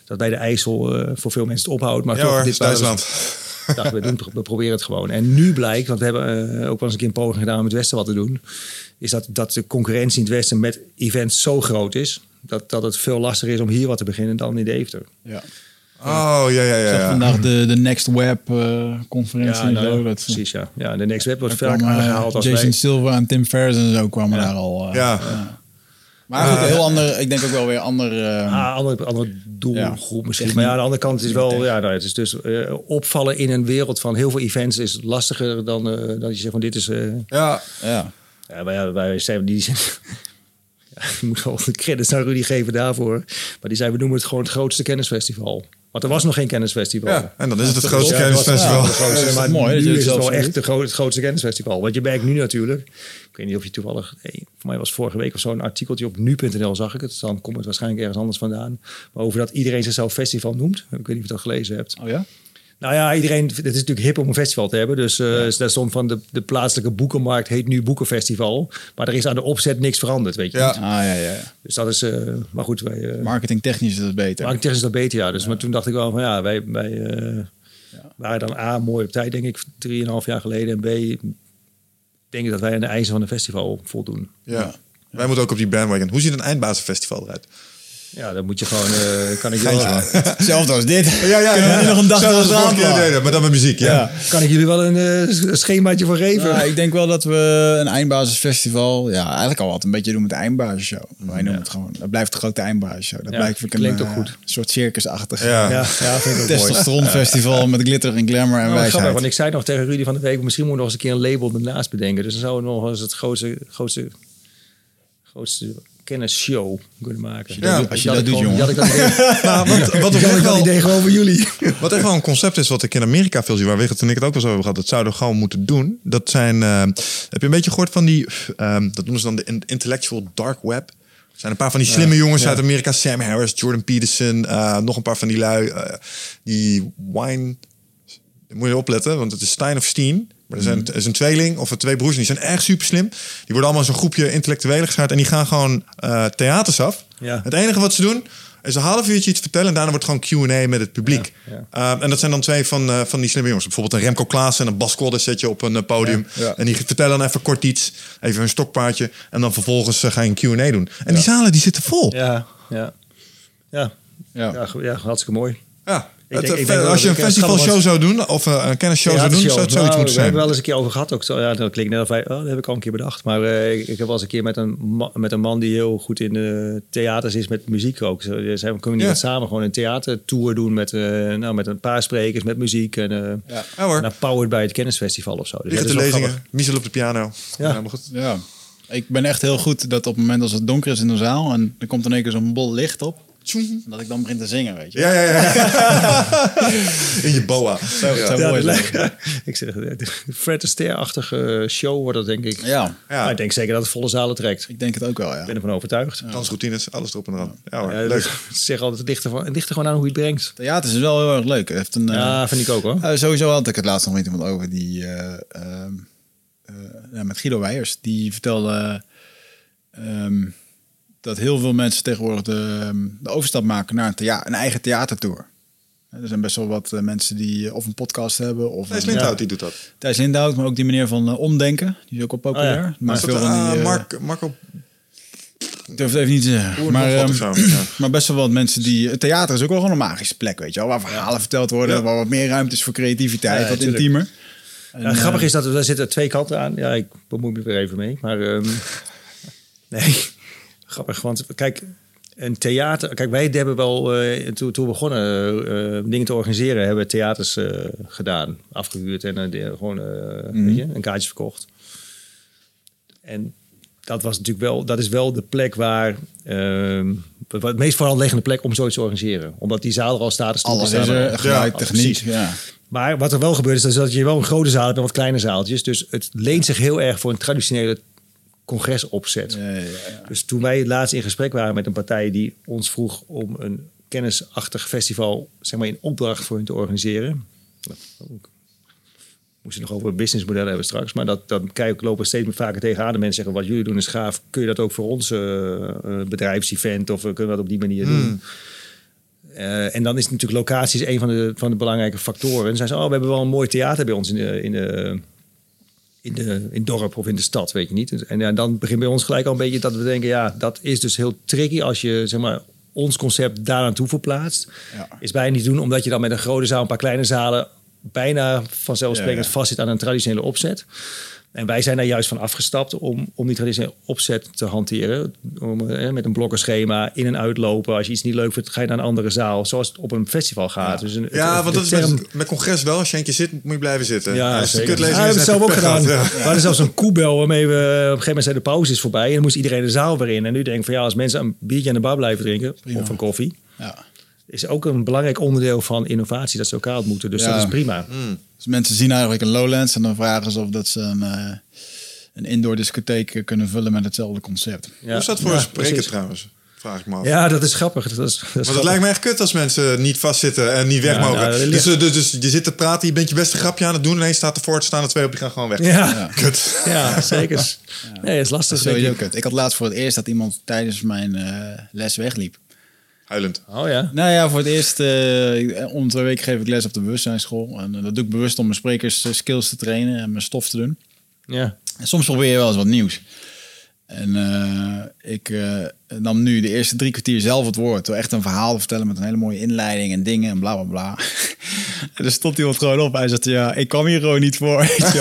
dat bij de IJssel eh, voor veel mensen het ophoudt. Maar Ja toch, hoor, dit Duitsland. [laughs] dachten we, doen, we proberen het gewoon. En nu blijkt, want we hebben ook wel eens een keer een poging gedaan om het Westen wat te doen, is dat, dat de concurrentie in het Westen met events zo groot is, dat, dat het veel lastiger is om hier wat te beginnen dan in Deventer. Ja. Oh, ja, ja, ja. zag ja. vandaag de, de Next Web eh, conferentie. en nou, ja, Dat, precies, ja. ja. De Next Web wordt daar vaak kwam, eh, aangehaald als Jason wij... Silva en Tim Ferriss en zo kwamen Ja. daar al. eh, Ja. Maar goed, een heel ander, ik denk ook wel weer ander. eh, Ah, andere, andere doelgroep Ja. misschien. Techniek. Maar ja, aan de andere kant is het wel... Ja, nou, het is dus eh, opvallen in een wereld van heel veel events is lastiger dan eh, dat je zegt van dit is... eh, Ja, ja. Ja, wij, wij zijn die zijn. [laughs] Ja, ik moet wel de credits naar Rudy geven daarvoor. Maar die zei, we noemen het gewoon het grootste kennisfestival. Want er was nog geen kennisfestival. ja, en dan is het het grootste Ja, kennisfestival. ja, grootste, maar mooi nu is het wel echt de het grootste kennisfestival. Want je merkt nu natuurlijk... Ik weet niet of je toevallig... nee, voor mij was vorige week of zo een artikeltje op nu.nl zag ik het. Dan komt het waarschijnlijk ergens anders vandaan. Maar over dat iedereen zichzelf festival noemt. Ik weet niet of je dat gelezen hebt. Oh ja? Nou ja, iedereen, het is natuurlijk hip om een festival te hebben. Dus eh daar stond van de, de plaatselijke boekenmarkt heet nu Boekenfestival. Maar er is aan de opzet niks veranderd, weet je Ja. niet. Ah ja, ja. ja. Dus dat is, eh, maar goed, wij... eh Marketing technisch is dat beter. marketing is dat beter, ja. Dus maar toen dacht ik wel van ja, wij, wij waren dan A, mooi op tijd, denk ik, drieënhalf jaar geleden. En B, denk ik dat wij aan de eisen van een festival voldoen. Ja. Wij moeten ook op die bandwagon. Hoe ziet een eindbazenfestival eruit? Ja, dan moet je gewoon... eh, kan, ik wel, [laughs] Hetzelfde als dit. Ja, ja, Kunnen we nog een dag plakken? deden, maar dan met muziek, ja. Ja. kan ik jullie wel een eh, schemaatje voor geven? Ja, ik denk wel dat we een eindbasisfestival, ja, eigenlijk al wat een beetje doen met de eindbasisshow. Wij noemen het gewoon, dat blijft de grote eindbasisshow. Dat Ja, blijft een, klinkt ook eh, goed. soort circusachtig. Ja. ja, ja, vind ik. Testosteronfestival met glitter en glamour en Nou, grappig, wijsheid. want ik zei nog tegen Rudy van de week, misschien moeten we nog eens een keer een label ernaast bedenken. Dus dan zouden we nog eens het grootste, grootste, grootste kennisshow kunnen maken. Ja, als je dat doet, jongen. Had ik dat [laughs] wat, wat, ik echt dat wel, idee gewoon over jullie. [laughs] wat echt wel een concept is wat ik in Amerika veel zie, waar Wigert en ik het ook wel zo hebben gehad, dat zouden we gewoon moeten doen. Dat zijn, eh, heb je een beetje gehoord van die, ehm, dat noemen ze dan de in- intellectual dark web. Er zijn een paar van die slimme jongens uit Amerika, Sam Harris, Jordan Peterson, eh, nog een paar van die lui, eh, die wine moet je opletten, want het is Stein of Steen. Maar er, zijn, er is een tweeling of twee broers en die zijn echt super slim. Die worden allemaal zo'n groepje intellectuelen geschaard en die gaan gewoon eh, theaters af. Ja. Het enige wat ze doen is een half uurtje iets vertellen en daarna wordt gewoon Q&A met het publiek. Ja, Eh, en dat zijn dan twee van, eh, van die slimme jongens. Bijvoorbeeld een Remco Klaassen en een Bas Kodde zet je op een podium. Ja, ja. En die vertellen dan even kort iets, even een stokpaardje. En dan vervolgens ga je een Q&A doen. En die zalen die zitten vol. Ja, ja. Ja, Ja. ja hartstikke mooi. Ja. Ik Het, denk- eh, ik denk wel als je een festivalshow zou doen, of eh, een kennisshow zou doen, zou het zoiets Nou, moeten We zijn. hebben wel eens een keer over gehad. Ook zo, ja, dat klinkt net of wij, oh, dat heb ik al een keer bedacht. Maar eh, ik, ik heb wel eens een keer met een, ma- met een man die heel goed in de theaters is met muziek ook. Zo, dus zijn we kunnen Ja. samen gewoon een theatertour doen met, eh, nou, met een paar sprekers, met muziek. En, eh Ja. Ja hoor. en dan powered bij het kennisfestival of zo. Dus Liggen de lezingen, Miesel op de piano. Ja, maar goed. Ja. Ik ben echt heel goed dat op het moment als het donker is in de zaal en er komt in één keer zo'n bol licht op, dat ik dan begin te zingen, weet je. Ja, ja, ja. [laughs] In je boa. Zo, het zou Ja, mooi zijn. ik zeg, de Fred Astaire-achtige show wordt dat denk ik. Ja, Ja. Maar ik denk zeker dat het volle zalen trekt. Ik ik denk het ook wel, ja. ben ervan overtuigd. Dansroutines, alles erop en eraan. Ja hoor, Ja, leuk. Ze zeggen altijd, het ligt, er, van- het ligt er gewoon aan hoe je het brengt. Theater is wel heel erg leuk. Heeft een, eh, Ja, vind ik ook hoor. eh, sowieso had ik het laatst nog met iemand over die eh, ehm, eh, ja, met Guido Weijers. Die vertelde ehm, dat heel veel mensen tegenwoordig de, ehm, de overstap maken naar een, thea- een eigen theatertour. Er zijn best wel wat eh, mensen die eh, of een podcast hebben of Thijs een- Lindhout, die doet dat. Thijs Lindhout, maar ook die meneer van eh, Omdenken. Die is ook wel populair. Oh ja. Maar dat, veel van eh, die, eh, Mark, Marco ik durf het even niet te zeggen. Oer- Maar, ehm, of zo, ja. maar best wel wat mensen die... Het theater is ook wel gewoon een magische plek, weet je wel. Waar verhalen verteld worden. Ja. Waar wat meer ruimte is voor creativiteit. Ja, wat tuurlijk. intiemer. En, Ja, grappig is dat er, daar zitten twee kanten aan. Ja, ik bemoei me weer even mee. Maar ehm, [laughs] nee, grappig. Want kijk, een theater... Kijk, wij hebben wel, eh, toen, toen we begonnen eh, dingen te organiseren... hebben we theaters eh, gedaan. Afgehuurd en eh, de- gewoon eh, weet je, een kaartje verkocht. En dat was natuurlijk wel... Dat is wel de plek waar... ehm het meest voorhand plek om zoiets te organiseren. Omdat die zaal er al staat. Alles is er. Geluid, Ja, techniek. precies. Ja. Maar wat er wel gebeurt is dat- dat je wel een grote zaal hebt en wat kleine zaaltjes. Dus het leent zich heel erg voor een traditionele ja, ja. Dus toen wij laatst in gesprek waren met een partij die ons vroeg om een kennisachtig festival zeg maar in opdracht voor hun te organiseren. We moesten nog over businessmodellen hebben straks. Maar dat, dan kijk, lopen we steeds meer vaker tegenaan. De mensen zeggen, wat jullie doen is gaaf. Kun je dat ook voor ons eh, eh, bedrijfsevent? Of kunnen we dat op die manier doen? Eh, en dan is natuurlijk locatie is een van de, van de belangrijke factoren. En dan zijn ze, oh, we hebben wel een mooi theater bij ons in de, in de, in de in het dorp of in de stad, weet je niet. En ja, dan begint bij ons gelijk al een beetje dat we denken, ja, dat is dus heel tricky als je zeg maar ons concept daar aan toe verplaatst. Ja. Is bijna niet doen, omdat je dan met een grote zaal, een paar kleine zalen bijna vanzelfsprekend Ja, ja. vastzit aan een traditionele opzet. En wij zijn daar juist van afgestapt om, om die traditionele opzet te hanteren. Om, eh, met een blokkenschema, in- en uitlopen. Als je iets niet leuk vindt, ga je naar een andere zaal. Zoals het op een festival gaat. Dus een, Ja, het- want dat is met, met congres wel. Als je een keer zit, moet je blijven zitten. ja, als zeker. Ja, we hebben het zelf ook gedaan. We hadden zelfs een koebel waarmee we op een gegeven moment zei de pauze is voorbij. En dan moest iedereen de zaal weer in. En nu denk ik van ja, als mensen een biertje aan de bar blijven drinken, of een koffie, Ja. is ook een belangrijk onderdeel van innovatie dat ze elkaar ontmoeten. Dus Ja. dat is prima. Dus mensen zien eigenlijk een Lowlands en dan vragen ze of dat ze een, eh, een indoor discotheek kunnen vullen met hetzelfde concept. Ja. Hoe is dat voor Ja, een spreker precies. trouwens? Vraag ik me af. Ja, dat is grappig. Dat is, dat is grappig. het lijkt me echt kut als mensen niet vastzitten en niet weg Ja, mogen. nou, dus, ligt- dus, dus je zit te praten, je bent je beste grapje aan het doen. Ineens staat er voor, staan er twee op, die gaan gewoon weg. Ja, Kut. [laughs] ja zeker. Nee, dat is lastig. Dat is sowieso kut. Ik had laatst voor het eerst dat iemand tijdens mijn eh, les wegliep. Huilend. Oh ja. Nou ja, voor het eerst, eh om twee weken geef ik les op de bewustzijnsschool. En eh, dat doe ik bewust om mijn sprekers eh, skills te trainen en mijn stof te doen. Ja. En soms probeer je wel eens wat nieuws. En eh, ik eh, nam nu de eerste drie kwartier zelf het woord. Door echt een verhaal te vertellen met een hele mooie inleiding en dingen en bla bla bla. [laughs] en dan stond iemand gewoon op. Hij zegt, ja, ik kwam hier gewoon niet voor. [laughs] Weet je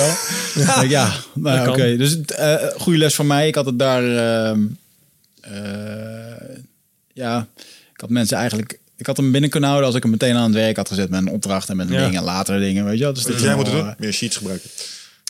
wel? ja, ja nou, oké. Dus eh goede les van mij. Ik had het daar... ehm, eh, ja, ik had mensen eigenlijk... Ik had hem binnen kunnen houden als ik hem meteen aan het werk had gezet met een opdracht en met Ja. dingen, later dingen, weet je wel. Dus dat jij is moet doen? eh, Meer sheets gebruiken.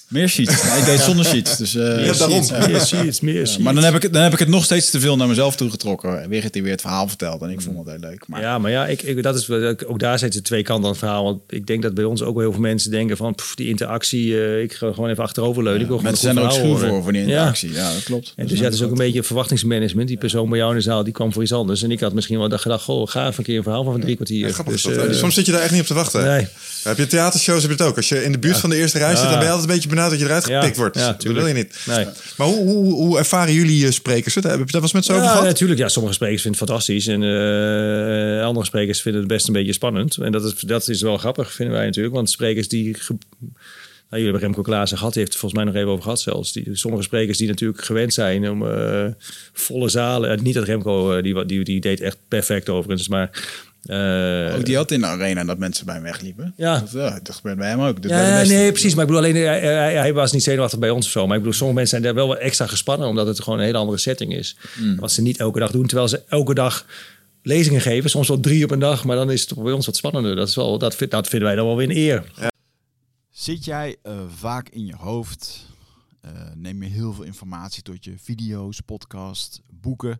Meer sheets. [laughs] ik deed zonder sheets. Dus, eh, Ja, daarom. sheets, Meer sheets, meer sheets. maar dan heb, ik, het- dan heb ik het nog steeds te veel naar mezelf toegetrokken. Weer die weer het verhaal verteld. En ik vond het heel leuk. Maar Ja, maar ja, ik, ik, dat is, ook daar zitten twee kanten aan het verhaal. Want ik denk dat bij ons ook wel heel veel mensen denken van... pff, die interactie, eh, ik ga gewoon even achteroverleunen. ik wil gewoon mensen een zijn er goed ook verhaal schuw voor, voor die Ja. interactie. Ja, dat klopt. En dus ja, het is ook een beetje verwachtingsmanagement. Die persoon bij jou in de zaal, die kwam voor iets anders. En ik had misschien wel gedacht, goh, ga even een keer een verhaal van drie kwartier. Ja, grappig is dus, dat. eh, Dus soms zit je daar echt niet op te wachten. nee. Heb je theatershows, heb je het ook. Als je in de buurt van de eerste rij zit, dan ben je altijd een beetje dat je eruit Ja, gepikt wordt. ja, dat wil je niet. Nee. Maar hoe, hoe, hoe ervaren jullie eh, sprekers het? Heb je dat eens met ze over Ja, gehad? natuurlijk. Ja, sommige sprekers vinden het fantastisch. En eh, andere sprekers vinden het best een beetje spannend. En dat is, dat is wel grappig, vinden wij natuurlijk. Want sprekers die... Nou, jullie hebben Remco Klaassen gehad. Die heeft het volgens mij nog even over gehad zelfs. Die, sommige sprekers die natuurlijk gewend zijn om eh, volle zalen... eh, niet dat Remco, die, die, die deed echt perfect overigens. Maar... eh, Ook die had in de arena dat mensen bij hem wegliepen. Ja. Dat, ja, dat gebeurt bij hem ook. Dus bij de Ja, nee, precies. Maar ik bedoel alleen, hij, hij, hij was niet zenuwachtig bij ons of zo. Maar ik bedoel, sommige mensen zijn daar wel wat extra gespannen, omdat het gewoon een hele andere setting is. Wat ze niet elke dag doen, terwijl ze elke dag lezingen geven. Soms wel drie op een dag, maar dan is het bij ons wat spannender. Dat, is wel, dat, vind- dat vinden wij dan wel weer een eer. Zit jij eh, vaak in je hoofd? Eh, neem je heel veel informatie tot je video's, podcasts, boeken?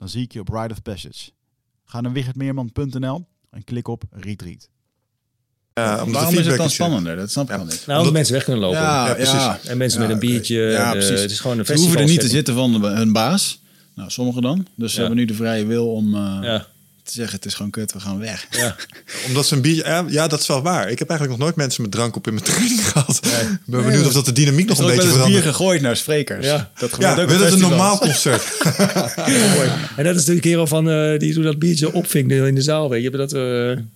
Dan zie ik je op Ride of Passage. Ga naar wichertmeerman.nl en klik op Retreat. Ja, Waarom is het feedback dan te- spannender? Dat snap ik Ja. dan niet. Nou, omdat mensen weg kunnen lopen. Ja, Ja, precies. ja. En mensen met een biertje. Ja, eh, precies. het is gewoon een Ze hoeven er niet te zitten van hun baas. Nou, sommigen dan. Dus ze hebben nu de vrije wil om eh, Ja, te zeggen: het is gewoon kut, we gaan weg. ja. [laughs] Omdat ze een biertje... Ja, ja, dat is wel waar. Ik heb eigenlijk nog nooit mensen met drank op in mijn training [laughs] gehad. Ik ben benieuwd of dat de dynamiek nog een is beetje eens bier verandert. gegooid naar sprekers. Ja. Dat gebeurt Ja, ook wil op het een normaal [laughs] concert? En dat is natuurlijk kerel van eh, die toen dat biertje opving in de zaal. Weet je, dat, eh,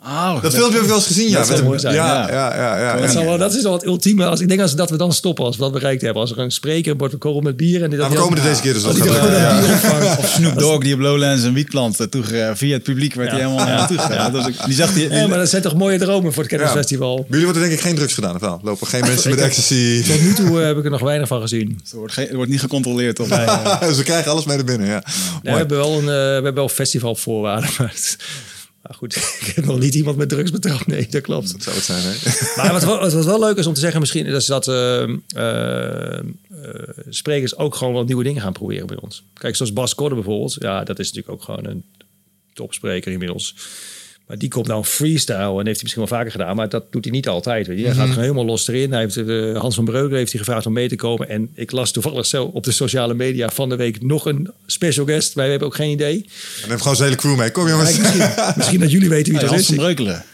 Oh, Dat filmpje heb ik wel eens gezien, ja. Dat zou Met een- mooi zijn, ja, ja. ja, ja, ja, dat, ja. zal wel, dat is wel het ultieme. Als, ik denk als, dat we dan stoppen als we dat bereikt hebben. Als er een spreker wordt korrel met bier. En die dat Nou, we komen er deze keer dus op. dat. Of Snoop Dogg die op Lowlands een wietplant eh, via het publiek werd hij helemaal naartoe gegaan. Dat is- Die zag die, die- Ja, maar dat zijn toch mooie dromen voor het kennisfestival. Bij jullie wordt er denk ik geen drugs gedaan, of wel? Lopen geen mensen met ecstasy. [laughs] Tot nu toe eh, heb ik er nog weinig van gezien. [laughs] er, wordt geen- er wordt niet gecontroleerd. Of, Ze [laughs] krijgen alles mee naar binnen, ja. Ja, we, hebben wel een, eh, we hebben wel festivalvoorwaarden. Maar, het- maar goed, ik heb nog niet iemand met drugs betrapt. Nee, dat klopt. Dat zou het zijn, hè? Maar wat, wel- wat wel leuk is om te zeggen misschien... is dat eh, sprekers ook gewoon wat nieuwe dingen gaan proberen bij ons. Kijk, zoals Bas Korte bijvoorbeeld. Ja, dat is natuurlijk ook gewoon een topspreker inmiddels. Maar die komt nou freestyle en heeft hij misschien wel vaker gedaan, maar dat doet hij niet altijd. Weet je. Hij gaat gewoon helemaal los erin. Hij heeft, eh, Hans van Breukelen heeft hij gevraagd om mee te komen. En ik las toevallig zo op de sociale media van de week nog een special guest. Wij hebben ook geen idee. En neem gewoon zijn hele crew mee. Kom jongens. Misschien, misschien dat jullie weten wie Hey, dat Hans is. van Breukelen.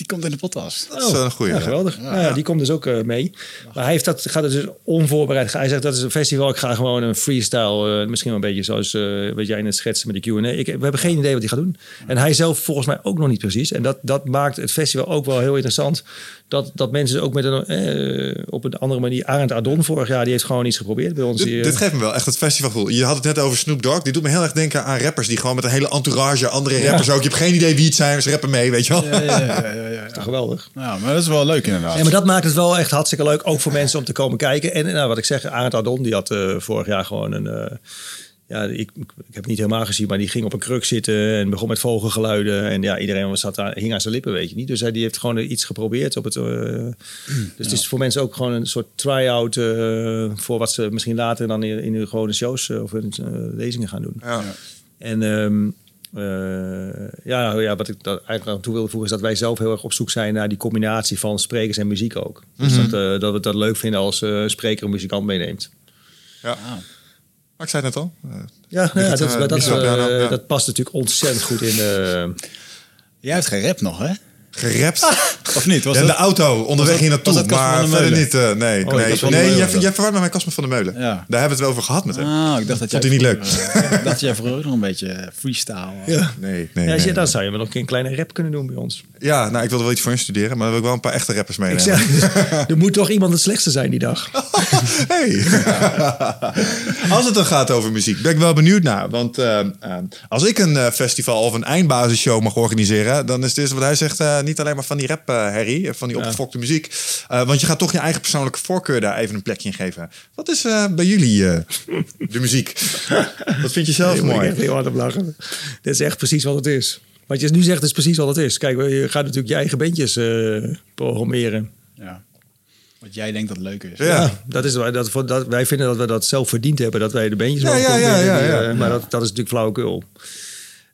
Die komt in de podcast. Dat is wel een goeie. Ja, ja. geweldig. Nou ja, die komt dus ook eh, mee. Maar hij heeft dat, gaat er dus onvoorbereid. Hij zegt dat is een festival. Ik ga gewoon een freestyle. eh, misschien wel een beetje zoals eh, wat jij net schetste met de Q&A. Ik, we hebben geen idee wat hij gaat doen. En hij zelf volgens mij ook nog niet precies. En dat, dat maakt het festival ook wel heel interessant. Dat, dat mensen ook met een, eh, op een andere manier... Arend Ardon vorig jaar, die heeft gewoon iets geprobeerd bij ons. Eh, dit geeft me wel echt het festivalgevoel. Je had het net over Snoop Dogg. Die doet me heel erg denken aan rappers die gewoon met een hele entourage, andere rappers ook. Je hebt geen idee wie het zijn, ze rappen mee, weet je wel. Ja, ja, ja, ja. toch geweldig. Ja, maar dat is wel leuk inderdaad. Ja, maar dat maakt het wel echt hartstikke leuk, ook voor mensen om te komen kijken. En nou, wat ik zeg, Arend Ardon, die had eh, vorig jaar gewoon een... eh, ja, ik, ik heb het niet helemaal gezien, maar die ging op een kruk zitten en begon met vogelgeluiden. En ja, iedereen was zat aan, hing aan zijn lippen, weet je niet. Dus hij die heeft gewoon iets geprobeerd op het. eh, dus het is voor mensen ook gewoon een soort try-out eh, voor wat ze misschien later dan in, in hun gewone shows eh, of eh, lezingen gaan doen. Ja. En ehm, eh, ja, nou ja, wat ik dat eigenlijk aan toe wilde voegen is dat wij zelf heel erg op zoek zijn naar die combinatie van sprekers en muziek ook. Dus dat, eh, dat we dat leuk vinden als eh, een spreker een muzikant meeneemt. Ja. Maar ik zei het net al. Eh, Ja, ja, het, dat, eh, dat, eh, past natuurlijk ontzettend goed in. eh, Jij hebt gerapt nog, hè? Gerapt. Of niet? Was Ja, de dat... auto, onderweg dat- hier naartoe. was dat Maar verder niet. eh, nee, Oh, nee. Nee Meulen jij, dat. jij met mij Casper van der Meulen. Ja. Daar hebben we het wel over gehad met hem. Ah, ik dacht dat jij... Vond hij niet leuk? eh, [laughs] ik dacht dat jij vroeger nog een beetje freestyle... ja. Nee, nee, Ja, als je- nee. dan zou je wel nog een kleine rap kunnen doen bij ons. Ja, nou, ik wilde wel iets voor je studeren, maar dan wil ik wel een paar echte rappers Ik meenemen. zeg, [laughs] er moet toch iemand het slechtste zijn die dag. [laughs] Hey. [laughs] als het dan gaat over muziek, ben ik wel benieuwd naar. Want eh, eh, als ik een eh, festival of een eindbasisshow mag organiseren, dan is het eerste wat hij zegt niet alleen maar van die rap, Harry, van die opgefokte muziek. Want je gaat toch je eigen persoonlijke voorkeur daar even een plekje in geven. Wat is bij jullie de muziek? Wat vind je zelf moet ik mooi? echt heel hard op lachen. Dit is echt precies wat het is. Wat je nu zegt is precies wat het is. Kijk, je gaat natuurlijk je eigen bandjes eh, programmeren. Ja. Wat jij denkt dat leuk is. Ja. Ja, dat is, waar- dat, dat, wij vinden dat we dat zelf verdiend hebben. Dat wij de bandjes Ja, mogen ja, ja, programmeren ja, ja. eh, Maar dat, dat is natuurlijk flauwekul.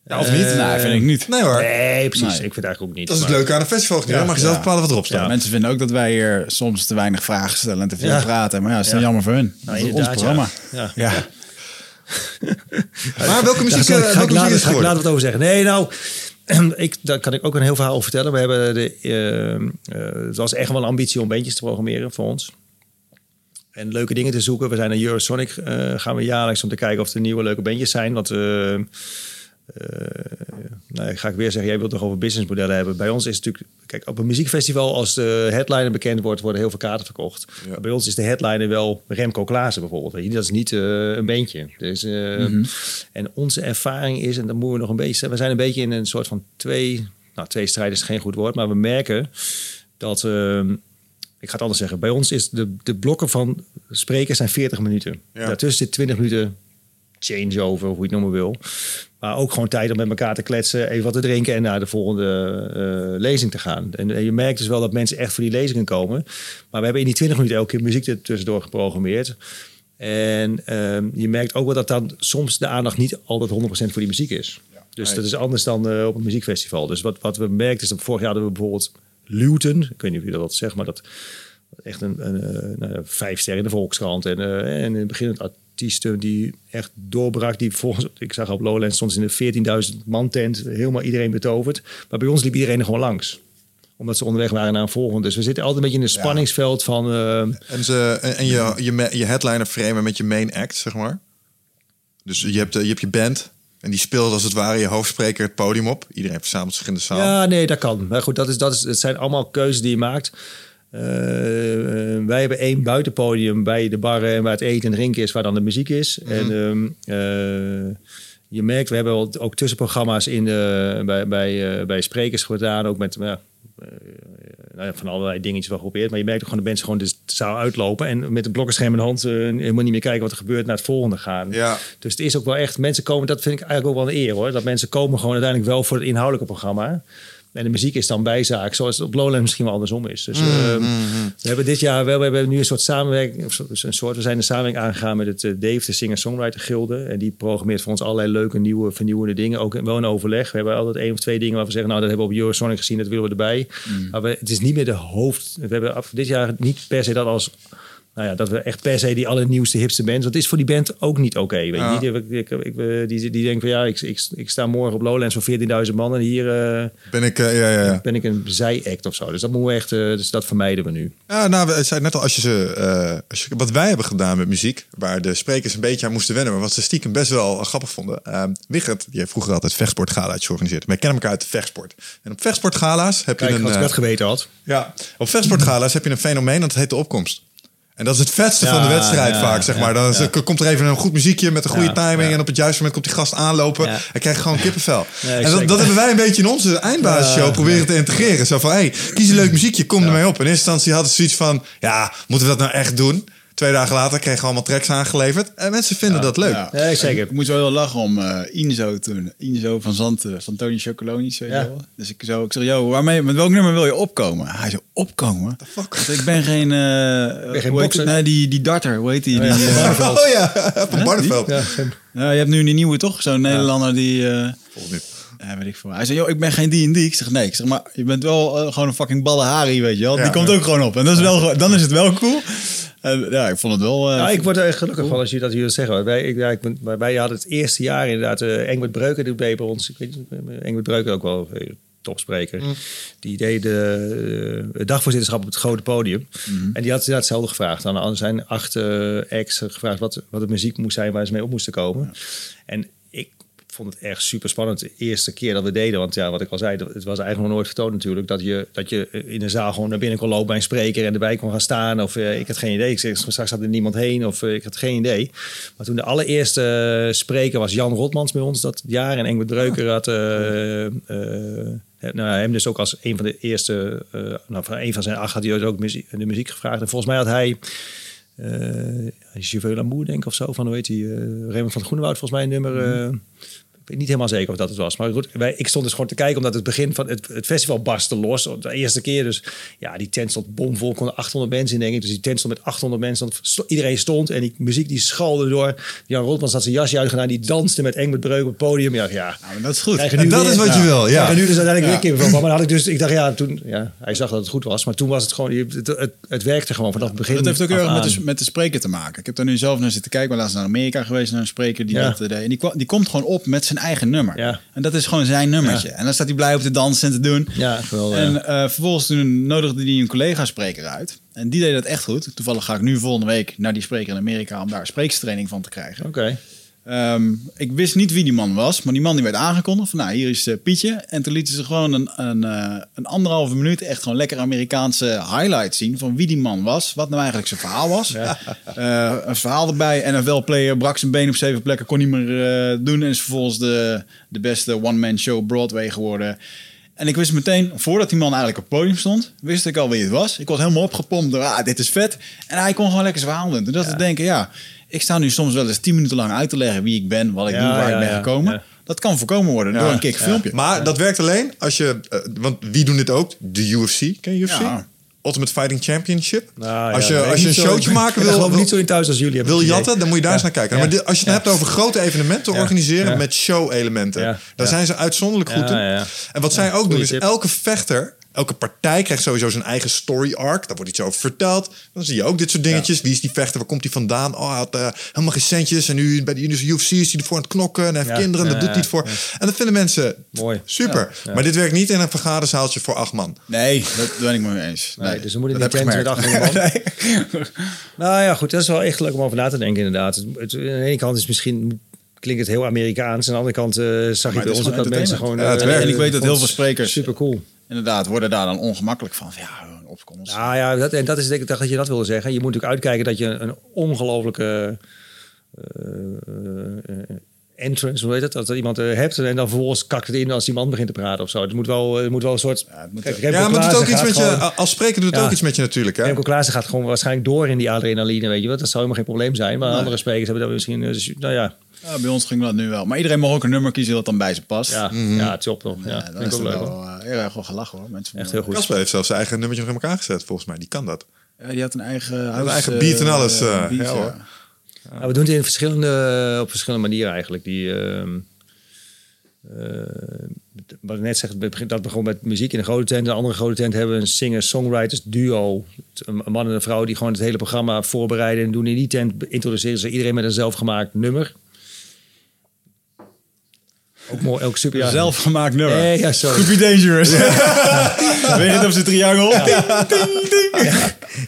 Ja, of niet? Eh, nee, vind ik niet. Nee hoor. Nee, precies. Nee. Ik vind het eigenlijk ook niet. Dat is het maar- leuke aan een festival. Ja, mag je zelf Ja. bepalen wat erop staat. Ja, mensen vinden ook dat wij hier soms te weinig vragen stellen en te veel Ja. praten. Maar ja, dat is dan Ja. jammer voor hun. Dat is ons programma. ja. Ja. Ja. Maar welke muziek, ga ik welke muziek later, is het ga ik later wat over zeggen. Nee, nou, ik, daar kan ik ook een heel verhaal over vertellen. We hebben de, eh, eh, het was echt wel een ambitie om bandjes te programmeren voor ons. En leuke dingen te zoeken. We zijn naar Eurosonic eh, gaan we jaarlijks om te kijken of er nieuwe leuke bandjes zijn. Want eh, eh, nou, ga ik weer zeggen, jij wilt toch over businessmodellen hebben. Bij ons is het natuurlijk, kijk, op een muziekfestival, als de headliner bekend wordt, worden heel veel kaarten verkocht. Bij ons is de headliner wel Remco Klaassen bijvoorbeeld. Dat is niet eh, een bandje. Dus, eh, En onze ervaring is, en dan moeten we nog een beetje, we zijn een beetje in een soort van twee, nou twee strijden is geen goed woord, maar we merken dat, eh, ik ga het anders zeggen, bij ons is de, de blokken van sprekers zijn 40 minuten. Ja. Daartussen zit 20 minuten changeover, hoe je het noemen wil. Maar ook gewoon tijd om met elkaar te kletsen, even wat te drinken en naar de volgende eh, lezing te gaan. En, en je merkt dus wel dat mensen echt voor die lezingen komen. Maar we hebben in die 20 minuten elke keer muziek er tussendoor geprogrammeerd. En ehm, je merkt ook wel dat dan soms de aandacht niet altijd 100% voor die muziek is. Dus dat is anders dan eh, op een muziekfestival. Dus wat, wat we merkten is dat vorig jaar hadden we bijvoorbeeld Luton. Ik weet niet of jullie dat zegt, maar dat echt een, een, eh, nou vijf sterren in de Volkskrant. En, eh, en in het begin het artiesten die echt doorbrak. Die volgens, ik zag op Lowlands stond ze in de 14.000 man tent. Helemaal iedereen betoverd. Maar bij ons liep iedereen er gewoon langs. Omdat ze onderweg waren naar een volgende. Dus we zitten altijd een beetje in een spanningsveld van... eh, En, ze, en en je, je, je headliner framen met je main act, zeg maar. Dus je hebt, eh, je hebt je band. En die speelt als het ware je hoofdspreker het podium op. Iedereen verzamelt zich in de zaal. Ja, nee, dat kan. Maar goed, dat, is, dat, is, het zijn allemaal keuzes die je maakt. Eh, eh, wij hebben één buitenpodium bij de barren en waar het eten en drinken is, waar dan de muziek is. En ehm, eh, je merkt, we hebben ook tussenprogramma's in de, bij, bij, bij sprekers gedaan, ook met nou ja, van allerlei dingetjes wel geprobeerd. Maar je merkt ook gewoon de mensen gewoon de zaal uitlopen en met een blokkenscherm in de hand eh, helemaal niet meer kijken wat er gebeurt, naar het volgende gaan. Ja. Dus het is ook wel echt, mensen komen, dat vind ik eigenlijk ook wel een eer hoor. Dat mensen komen gewoon uiteindelijk wel voor het inhoudelijke programma. En de muziek is dan bijzaak, zoals het op Lowlands misschien wel andersom is. Dus ehm, we hebben dit jaar wel, we hebben nu een soort samenwerking, of zo- een soort, we zijn een samenwerking aangegaan met het eh, Dave, de Singer-Songwriter Gilde. En die programmeert voor ons allerlei leuke, nieuwe, vernieuwende dingen. Ook wel in overleg. We hebben altijd één of twee dingen waar we zeggen, nou dat hebben we op Eurosonic gezien, dat willen we erbij. Maar we, het is niet meer de hoofd. We hebben af, dit jaar niet per se dat als nou ja, dat we echt per se die allernieuwste, hipste bands. Want het is voor die band ook niet oké. weet je Ja. ik, die, die, die denken van ja, ik, ik, ik sta morgen op Lowlands voor 14.000 man. En hier eh, Ben ik, eh, ja, ja, ben ik een zij-act of zo. Dus dat moeten we echt, eh, dus dat vermijden we nu. Ja, nou, we zeiden net al, als je ze, als je, wat wij hebben gedaan met muziek, waar de sprekers een beetje aan moesten wennen, maar wat ze stiekem best wel grappig vonden. Uh, Wigert, die heeft vroeger altijd vechtsportgala's georganiseerd. Wij kennen elkaar uit de vechtsport. En op vechtsportgala's heb je een... als ik dat geweten had. ja, op vechtsportgala's heb je een fenomeen dat heet de opkomst. En dat is het vetste Ja, van de wedstrijd ja, vaak, zeg maar. Dan is- komt er even een goed muziekje met een goede timing. En op het juiste moment komt die gast aanlopen. En krijg je gewoon kippenvel. [laughs] En dat, dat hebben wij een beetje in onze eindbasisshow proberen te integreren. Zo van, hey, kies een leuk muziekje, kom ermee op. In eerste instantie hadden ze zoiets van, ja, moeten we dat nou echt doen? Twee dagen later kregen we allemaal tracks aangeleverd. En mensen vinden dat leuk. Ja. Zeker. Ik moet wel heel lachen om eh Inzo toen. Inzo van Zanten, van Tony je Ja. Dus ik, zo, ik zeg, yo, waarmee, met welk nummer wil je opkomen? Hij zo, opkomen? fuck? Ik ben geen... eh geen hoe heet bokser? het? Nee, die, die darter, hoe heet die? ja. die eh, [laughs] Oh ja, [laughs] van Barneveld. Ja, nou, je hebt nu die nieuwe toch? Zo'n Nederlander die... eh mij. Ja, weet ik veel. Hij zei, joh, ik ben geen die en die. Ik zeg, nee. Ik zeg, maar je bent wel eh, gewoon een fucking Ballenhari, weet je wel. Ja, die komt ja. ook gewoon op. En dat is wel, dan is het wel cool. En, ja, ik vond het wel... eh, Nou, ik word er echt gelukkig van als je dat hier zeggen. Want Wij, ik, ja, ik wij hadden het eerste jaar inderdaad... eh Engbert Breuker doet bij ons. Ik weet niet, Engbert Breuker ook wel topspreker. Die deed de eh, dagvoorzitterschap op het grote podium. En die had inderdaad hetzelfde gevraagd. Aan zijn acht ex gevraagd wat, wat de muziek moest zijn... waar ze mee op moesten komen. En vond het echt super spannend de eerste keer dat we deden. Want ja, wat ik al zei, het was eigenlijk nog nooit vertoond natuurlijk. Dat je, dat je in een zaal gewoon naar binnen kon lopen bij een spreker en erbij kon gaan staan. Of eh, ik had geen idee. Ik zeg, straks had er niemand heen of eh, ik had geen idee. Maar toen de allereerste eh, spreker was Jan Rotmans bij ons dat jaar. En Engbert Breuker had... eh, eh, nou, hem dus ook als een van de eerste, eh, nou, van een van zijn acht had hij dus ook muziek, de muziek gevraagd. En volgens mij had hij eh Chauffeur Lamour, denk ik, of zo. Van, hoe heet hij? eh, Raymond van Groenewoud, volgens mij een nummer. eh, ik weet niet helemaal zeker of dat het was. Maar goed, wij, ik stond dus gewoon te kijken omdat het begin van het, het festival barstte los. De eerste keer dus, ja, die tent stond bomvol. konden 800 mensen in, denk ik. Dus die tent stond met 800 mensen. Stond, sto- iedereen stond en die muziek die schalde door. Jan Rotmans had zijn jasje uitgedaan. Die danste met Engbert Breuk op het podium. Ja, ja. ja, maar dat is goed. En dat weer- is wat je wil, ja. en nu dus uiteindelijk weer kippenvel van. Maar dan had ik dus, ik dacht ja, toen, ja, hij zag dat het goed was. Maar toen was het gewoon, het, het, het werkte gewoon vanaf het begin. Dat heeft ook heel erg met de, met de spreker te maken. Ik heb daar nu zelf naar zitten kijken. Ik ben laatst naar Amerika geweest naar een spreker die Ja. dat eh, deed. En die, die komt gewoon op met zijn eigen nummer. Ja. En dat is gewoon zijn nummertje. En dan staat hij blij op te dansen en te doen. Ja, geweldig. En eh, vervolgens toen nodigde hij een collega-spreker uit. En die deed dat echt goed. Toevallig ga ik nu volgende week naar die spreker in Amerika om daar spreekstraining van te krijgen. Oké. Ehm, ik wist niet wie die man was, maar die man die werd aangekondigd van nou hier is eh, Pietje. En toen lieten ze gewoon een, een, eh, een anderhalve minuut echt gewoon lekker Amerikaanse highlights zien van wie die man was. Wat nou eigenlijk zijn verhaal was. [laughs] Eh, een verhaal erbij. NFL-player brak zijn been op zeven plekken, kon niet meer doen. En is vervolgens de, de beste one-man show Broadway geworden. En ik wist meteen, voordat die man eigenlijk op het podium stond, wist ik al wie het was. Ik was helemaal opgepompt door, ah, dit is vet. En hij kon gewoon lekker zijn verhaal doen. Toen dacht ik denken, ja, ik sta nu soms wel eens tien minuten lang uit te leggen wie ik ben, wat ik Ja, doe, waar ja, ik ben ja, gekomen. ja. Dat kan voorkomen worden door een kick filmpje. Maar dat werkt alleen als je... eh, want wie doen dit ook? De UFC. Ken je UFC? Ja. Ultimate Fighting Championship. Nou, als je, ja, als je een showtje maken wil... geloof ik niet zo in thuis als jullie hebben. wil jatten, dan moet je daar eens naar kijken. Ja. Maar dit- als je het Ja. hebt over grote evenementen Ja. organiseren Ja. met show-elementen, Ja. daar Ja. zijn ze uitzonderlijk goed Ja, in. ja. En wat zij ook doen is elke vechter, elke partij krijgt sowieso zijn eigen story arc. Daar wordt iets over verteld. Dan zie je ook dit soort dingetjes. Wie is die vechter? Waar komt hij vandaan? Oh, hij had eh, helemaal geen centjes. En nu bij de UFC is hij ervoor aan het knokken. En heeft Ja. kinderen. En dat Ja, doet hij het voor. En dat vinden mensen Mooi. super. Maar dit werkt niet in een vergaderzaaltje voor acht man. Nee, dat ben ik me mee eens. Nee, dus we moeten niet tent met. 800 man. [laughs] Nou ja, goed. Dat is wel echt leuk om over na te denken inderdaad. Het, het- aan de ene kant is misschien... Klinkt het heel Amerikaans. Aan de andere kant eh, zag je bij ons ook gewoon dat mensen gewoon... entertainment. Ja, het eh. En ik weet dat heel veel sprekers- Super cool. Inderdaad, worden daar dan ongemakkelijk van. Ja, een opkomst. Nou ja, dat, en dat is denk ik dacht dat je dat wilde zeggen. Je moet natuurlijk uitkijken dat je een ongelofelijke eh, eh, entrance, hoe heet het? Dat er iemand eh, hebt en dan vervolgens kakt het in als die man begint te praten of zo. Het moet wel, het moet wel een soort... het moet Kijk, Ja, maar het doet ook iets met je... Als spreker doet het Ja. ook iets met je natuurlijk. Hè? Remco Klaassen gaat gewoon waarschijnlijk door in die adrenaline, weet je wat? Dat zou helemaal geen probleem zijn. Maar andere sprekers hebben dat misschien... nou ja, Ja, bij ons ging dat nu wel. Maar iedereen mag ook een nummer kiezen dat dan bij ze past. ja, Mhm. ja top toch. Ja, ik is ook het leuk. wel hoor. eh, heel erg wel gelachen hoor. Mensen Echt heel goed. Casper heeft zelfs zijn eigen nummertje nog in elkaar gezet, volgens mij. Die kan dat. Ja, die had een eigen, een house, eigen beat en alles, eh, beat, ja, hoor. We doen het in verschillende, op verschillende manieren eigenlijk. Die, ehm, eh, wat ik net zeg, dat begon met muziek in een grote tent. Een andere grote tent hebben we een singer-songwriters duo. Een een man en een vrouw die gewoon het hele programma voorbereiden en doen. In die tent introduceren ze iedereen met een zelfgemaakt nummer. Ook mooi, ook super. Ja. Zelfgemaakt nummer. Nee, ja, sorry. Could be dangerous. [laughs] Weet je het op zijn triangel?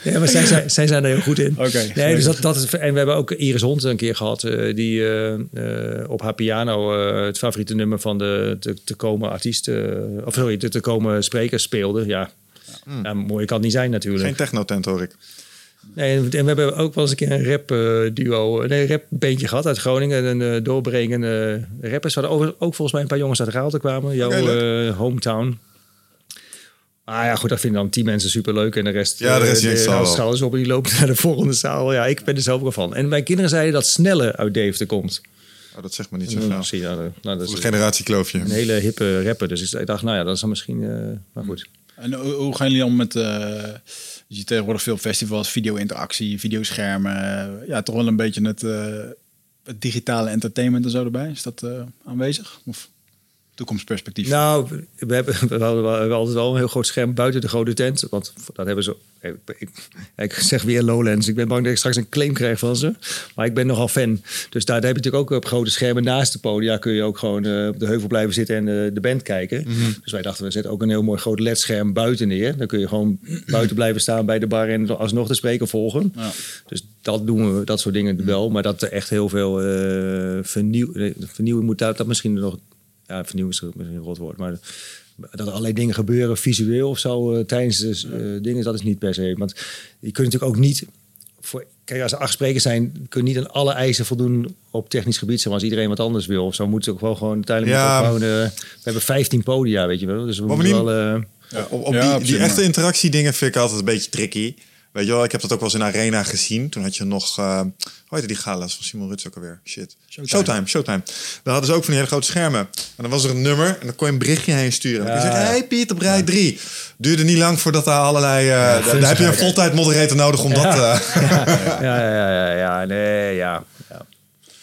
Ja, maar zij, zij, zij zijn er heel goed in. Oké. Nee, dus dat, dat is, en we hebben ook Iris Hond een keer gehad. eh, die eh, eh, op haar piano eh, het favoriete nummer van de te, te komen artiest... eh, of sorry, de te komen spreker speelde. Ja, ja mooi kan het niet zijn natuurlijk. Geen technotent hoor ik. Nee, en we hebben ook wel eens een keer een rap eh, duo, nee, een rap bandje gehad uit Groningen. Een uh, doorbrengende rappers. We hadden over- ook volgens mij een paar jongens uit Raalte kwamen. Jouw eh, hometown. Ah ja, goed, dat vinden dan tien mensen superleuk. En de rest, Ja, de rest eh, zal houdt wel. schouders op en die loopt [laughs] naar de volgende zaal. Ja, ik ben er zelf ook wel van. En mijn kinderen zeiden dat Snelle uit Deventer komt. Oh, dat zegt me niet Nou, zoveel. zie je, nou, nou, dat Voor is een generatiekloofje. een hele hippe rapper. Dus ik dacht, nou ja, dat is dan misschien... eh, maar goed. En hoe, hoe gaan jullie om met... eh, je ziet tegenwoordig veel festivals, video-interactie, videoschermen. ja, toch wel een beetje het, eh, het digitale entertainment en zo erbij. Is dat eh, aanwezig? Of toekomstperspectief? Nou, we hebben, we hadden altijd wel een heel groot scherm buiten de grote tent. Want dat hebben ze. Ik, zeg weer Lowlands. Ik ben bang dat ik straks een claim krijg van ze. Maar ik ben nogal fan. Dus daar, daar heb je natuurlijk ook op grote schermen naast de podia. Kun je ook gewoon eh, op de heuvel blijven zitten en eh, de band kijken. Dus wij dachten, we zetten ook een heel mooi groot ledscherm buiten neer. Dan kun je gewoon buiten blijven staan bij de bar en alsnog de spreker volgen. Ja. Dus dat doen we, dat soort dingen wel. Maar dat er echt heel veel eh vernieuw, eh, vernieuwing moet dat, dat misschien nog. Ja, vernieuwing is misschien een rot woord. Maar dat er allerlei dingen gebeuren visueel of zo eh, tijdens de eh, dingen, dat is niet per se. Want je kunt natuurlijk ook niet. Voor, kijk, als er acht sprekers zijn, kun je niet aan alle eisen voldoen op technisch gebied. Zoals iedereen wat anders wil. Of zo moet het ook wel gewoon uiteindelijk. Ja. gewoon, eh, we hebben 15 podia, weet je wel. Dus we moeten wel. eh, Ja. Op, op Ja, die, echte maar- interactiedingen vind ik altijd een beetje tricky. Weet je wel, ik heb dat ook wel eens in Arena gezien. Toen had je nog, eh hoe heette die gala's van Simon Ruts ook alweer? Shit. Showtime. Showtime, Daar hadden ze ook van die hele grote schermen. En dan was er een nummer en dan kon je een berichtje heen sturen. En dan je Ja, ja. hey Piet, op rij 3. Duurde niet lang voordat daar allerlei... eh, daar, daar heb je een voltijd moderator nodig om dat... [laughs] ja, ja, ja, ja, ja, nee, ja.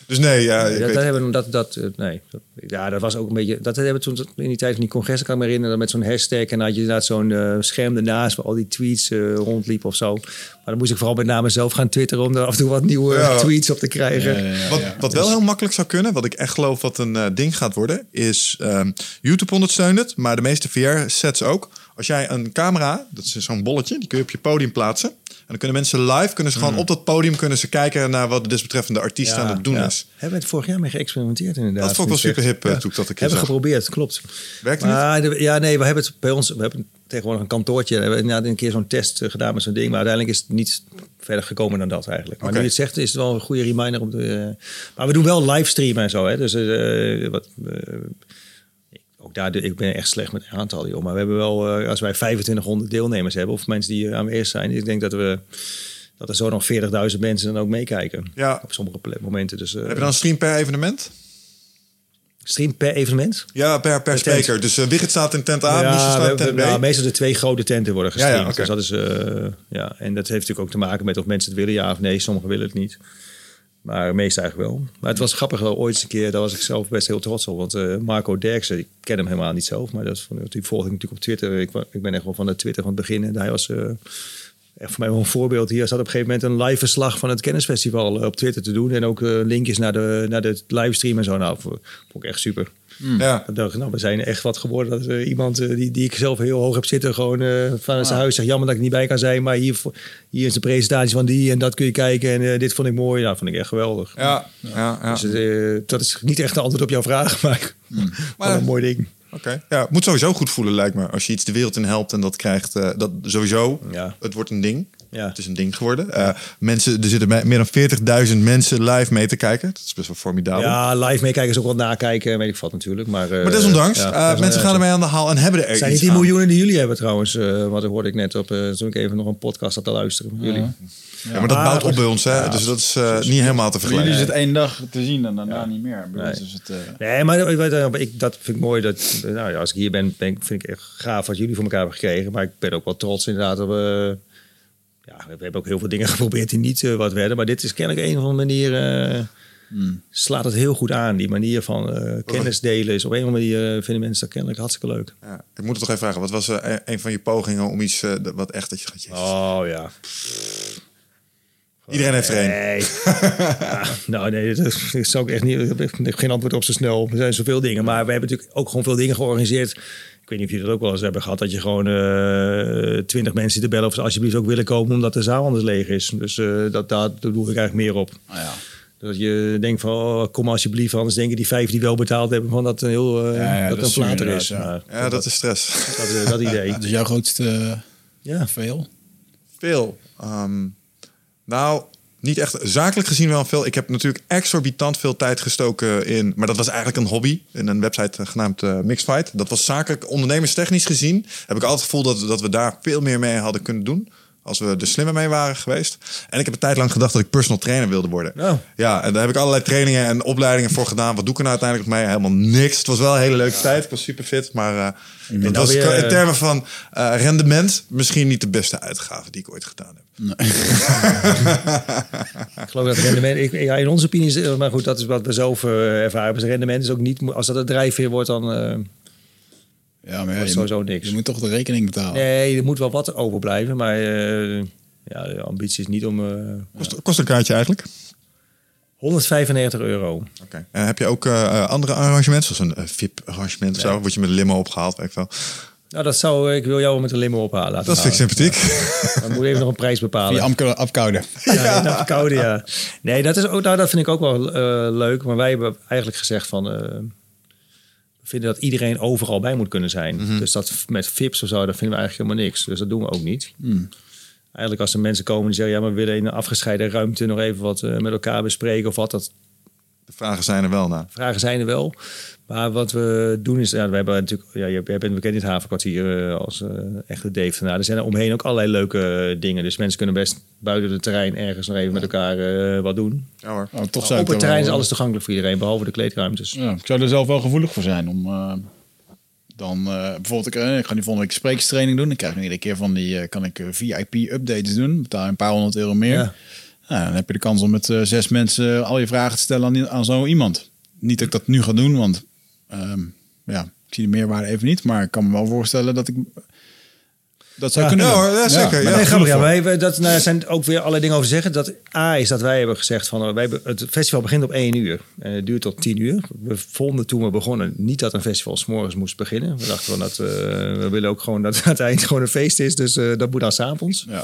Dus nee, ja, ik dat, weet- dat hebben we, dat, dat, eh, nee. Dat- ja, dat was ook een beetje. Dat hebben we toen in die tijd van die congressen, kan ik me herinneren, met zo'n hashtag. En dan had je inderdaad zo'n eh, scherm ernaast waar al die tweets eh, rondliepen of zo. Maar dan moest ik vooral met name zelf gaan twitteren om er af en toe wat nieuwe Ja. [laughs] tweets op te krijgen. Ja, ja, ja, Wat, wat wel heel makkelijk zou kunnen, wat ik echt geloof wat een eh, ding gaat worden, is ehm, YouTube ondersteunt het, maar de meeste VR-sets ook. Als jij een camera, dat is zo'n bolletje, die kun je op je podium plaatsen. En dan kunnen mensen live, kunnen ze gewoon op dat podium kunnen ze kijken naar wat de desbetreffende artiest aan het doen ja. is. Hebben we het vorig jaar mee geëxperimenteerd inderdaad. Dat vond ik wel Niet super hip, eh, toen ik dat een keer Hebben we geprobeerd, klopt. Werkte niet? maar, de- ja, nee, we hebben het bij ons. We hebben tegenwoordig een kantoortje. We hebben een keer zo'n test eh, gedaan met zo'n ding. Maar uiteindelijk is het niet verder gekomen dan dat eigenlijk. Maar nu je het zegt, is het wel een goede reminder om te. eh, maar we doen wel livestreamen en zo. Hè? Dus wat. Ook daar, ik ben echt slecht met aantallen, joh. Maar we hebben wel, eh, als wij 2500 deelnemers hebben, of mensen die aanwezig zijn, ik denk dat we dat er zo nog 40.000 mensen dan ook meekijken. Ja. Op sommige momenten. Dus, eh, Heb je dan stream per evenement? stream per evenement? Ja, per, per spreker. Dus eh, Wigert staat in tent A, we staat in tent B. nou, meestal de twee grote tenten worden Ja, ja, gestreamd. Dus dat is, ja. En dat heeft natuurlijk ook te maken met of mensen het willen, ja of nee. Sommigen willen het niet. Maar meestal eigenlijk wel. Maar het was grappig wel ooit eens een keer, daar was ik zelf best heel trots op. Want eh, Marco Derksen, ik ken hem helemaal niet zelf, maar dat is van, die volg ik natuurlijk op Twitter. Ik, ik ben echt wel van de Twitter van het begin. En hij was eh, echt voor mij wel een voorbeeld. Hier zat op een gegeven moment een live verslag van het kennisfestival eh, op Twitter te doen. En ook linkjes naar de, naar de livestream en zo. Nou, vond ik echt super. Ja. Ik dacht, nou, we zijn echt wat geworden. Dat er iemand eh, die, die ik zelf heel hoog heb zitten, gewoon eh, van zijn huis zegt: Jammer dat ik niet bij kan zijn, maar hier, hier is de presentatie van die en dat kun je kijken. En eh, dit vond ik mooi. Ja, vond ik echt geweldig. Ja, ja, ja. Dus, eh, dat is niet echt een antwoord op jouw vraag, [laughs] maar, maar een mooi ding. Oké. Ja, het moet sowieso goed voelen, lijkt me. Als je iets de wereld in helpt en dat krijgt, eh, dat sowieso. Ja. Het wordt een ding. Ja. Het is een ding geworden. Eh, mensen, er zitten meer dan 40.000 mensen live mee te kijken. Dat is best wel formidabel. Ja, live meekijken is ook wel nakijken, weet ik wat natuurlijk. Maar, eh, maar desondanks, ja, eh, mensen gaan ermee aan de haal en hebben er Het zijn iets niet die aan. miljoenen die jullie hebben trouwens. eh wat hoorde ik net op eh, toen ik even nog een podcast had te luisteren. Jullie. Ja, maar dat bouwt op bij ons, hè? dus dat is eh, niet helemaal te Voor jullie vergelijken. is het één dag te zien en daarna niet meer. Bij ons Nee. is het, eh, Nee, maar ik, dat vind ik mooi. Dat, nou ja, als ik hier ben, ben ik- vind ik echt gaaf wat jullie voor elkaar hebben gekregen. Maar ik ben ook wel trots inderdaad. Dat we, ja, we hebben ook heel veel dingen [laughs] geprobeerd die niet eh, wat werden. Maar dit is kennelijk een of andere manier... eh, slaat het heel goed aan. Die manier van eh, kennis delen is op een of andere manier vinden mensen dat kennelijk hartstikke leuk. Ja, ik moet het toch even vragen. Wat was een van je pogingen om iets wat echt dat je gaat... Oh ja. Iedereen heeft er één. Nee. [laughs] ja, nou nee, dat is- dat zou ik echt niet. Ik heb geen antwoord op zo snel. Er zijn zoveel dingen. Maar we hebben natuurlijk ook gewoon veel dingen georganiseerd. Ik weet niet of jullie dat ook wel eens hebben gehad. Dat je gewoon twintig mensen te bellen of ze alsjeblieft ook willen komen omdat de zaal anders leeg is. Dus eh, dat, daar doe ik eigenlijk meer op. Nou ja. Dat je denkt van, oh, kom alsjeblieft, anders denken die vijf die wel betaald hebben van dat een heel uh, Ja, ja, dat dat een is flater is. ja. Dat is stress. dat, eh, dat idee. [laughs] Dat is jouw grootste eh, Ja. veel. Veel. Ehm, nou, niet echt zakelijk gezien wel veel. Ik heb natuurlijk exorbitant veel tijd gestoken in... Maar dat was eigenlijk een hobby. In een website genaamd eh, Mixfight. Dat was zakelijk, ondernemerstechnisch gezien. Heb ik altijd het gevoel dat, dat we daar veel meer mee hadden kunnen doen. Als we er slimmer mee waren geweest. En ik heb een tijd lang gedacht dat ik personal trainer wilde worden. Oh. Ja, en daar heb ik allerlei trainingen en opleidingen voor gedaan. Wat doe ik er nou uiteindelijk mee? Helemaal niks. Het was wel een hele leuke tijd. Ik was super fit. Maar eh dat was weer, in eh, termen van rendement misschien niet de beste uitgave die ik ooit gedaan heb. Ik geloof dat rendement, ik, ja, in onze opinie is, maar goed, dat is wat we zelf eh, ervaren. Dus rendement is ook niet, als dat een drijfveer wordt, dan eh, Ja, maar ja, is je, sowieso moet, niks. je moet toch de rekening betalen. Nee, er moet wel wat overblijven, maar eh, ja, de ambitie is niet om eh, Kost, kost een kaartje eigenlijk? 195 euro. Oké. En heb je ook andere arrangementen, zoals een VIP-arrangement of zo? Word je met een limo opgehaald? Weet ik wel. Nou, dat zou ik wil jou met een limo ophalen. laten Dat vind ik sympathiek. Dan moet je even nog een prijs bepalen. Amke- afkouden. Ja, ja. ja. Nee, dat, is ook, nou, dat vind ik ook wel eh, leuk. Maar wij hebben eigenlijk gezegd van... eh, we vinden dat iedereen overal bij moet kunnen zijn. Mhm. Dus dat met VIP's of zo, dat vinden we eigenlijk helemaal niks. Dus dat doen we ook niet. Hmm. Eigenlijk als er mensen komen die zeggen... ja, maar we willen in een afgescheiden ruimte nog even wat eh, met elkaar bespreken of wat. Dat De vragen zijn er wel naar. vragen zijn er wel. Maar wat we doen is... Ja, we hebben natuurlijk... Ja, jij jij bent bekend in het havenkwartier eh, als eh, echte Dave. Nou, er zijn er omheen ook allerlei leuke eh, dingen. Dus mensen kunnen best buiten het terrein ergens nog even met elkaar eh, wat doen. Ja hoor. Oh, toch zou Op het er terrein is alles toegankelijk voor iedereen, behalve de kleedruimtes. Ja, ik zou er zelf wel gevoelig voor zijn om eh, dan eh, bijvoorbeeld ik, ik ga nu volgende week spreekstraining doen. Dan krijg ik nu iedere keer van die eh, kan ik eh, VIP updates doen. Betaal je een paar honderd euro meer. Ja. Nou, dan heb je de kans om met eh, zes mensen al je vragen te stellen aan, aan zo iemand. Niet dat ik dat nu ga doen, want ehm, ja, ik zie de meerwaarde even niet. Maar ik kan me wel voorstellen dat ik dat zou Ja. kunnen Ja zeker. Ja, Nee, ja, voor. wij, wij- dat, nou, er zijn ook weer allerlei dingen over te zeggen. Dat A is dat wij hebben gezegd van uh, wij hebben, het festival begint op 1 uur en het duurt tot 10 uur. We vonden toen we begonnen niet dat een festival s'morgens moest beginnen. We dachten van dat uh, we willen ook gewoon dat [laughs] het uiteindelijk gewoon een feest is, dus uh, dat moet dan s'avonds. Ja.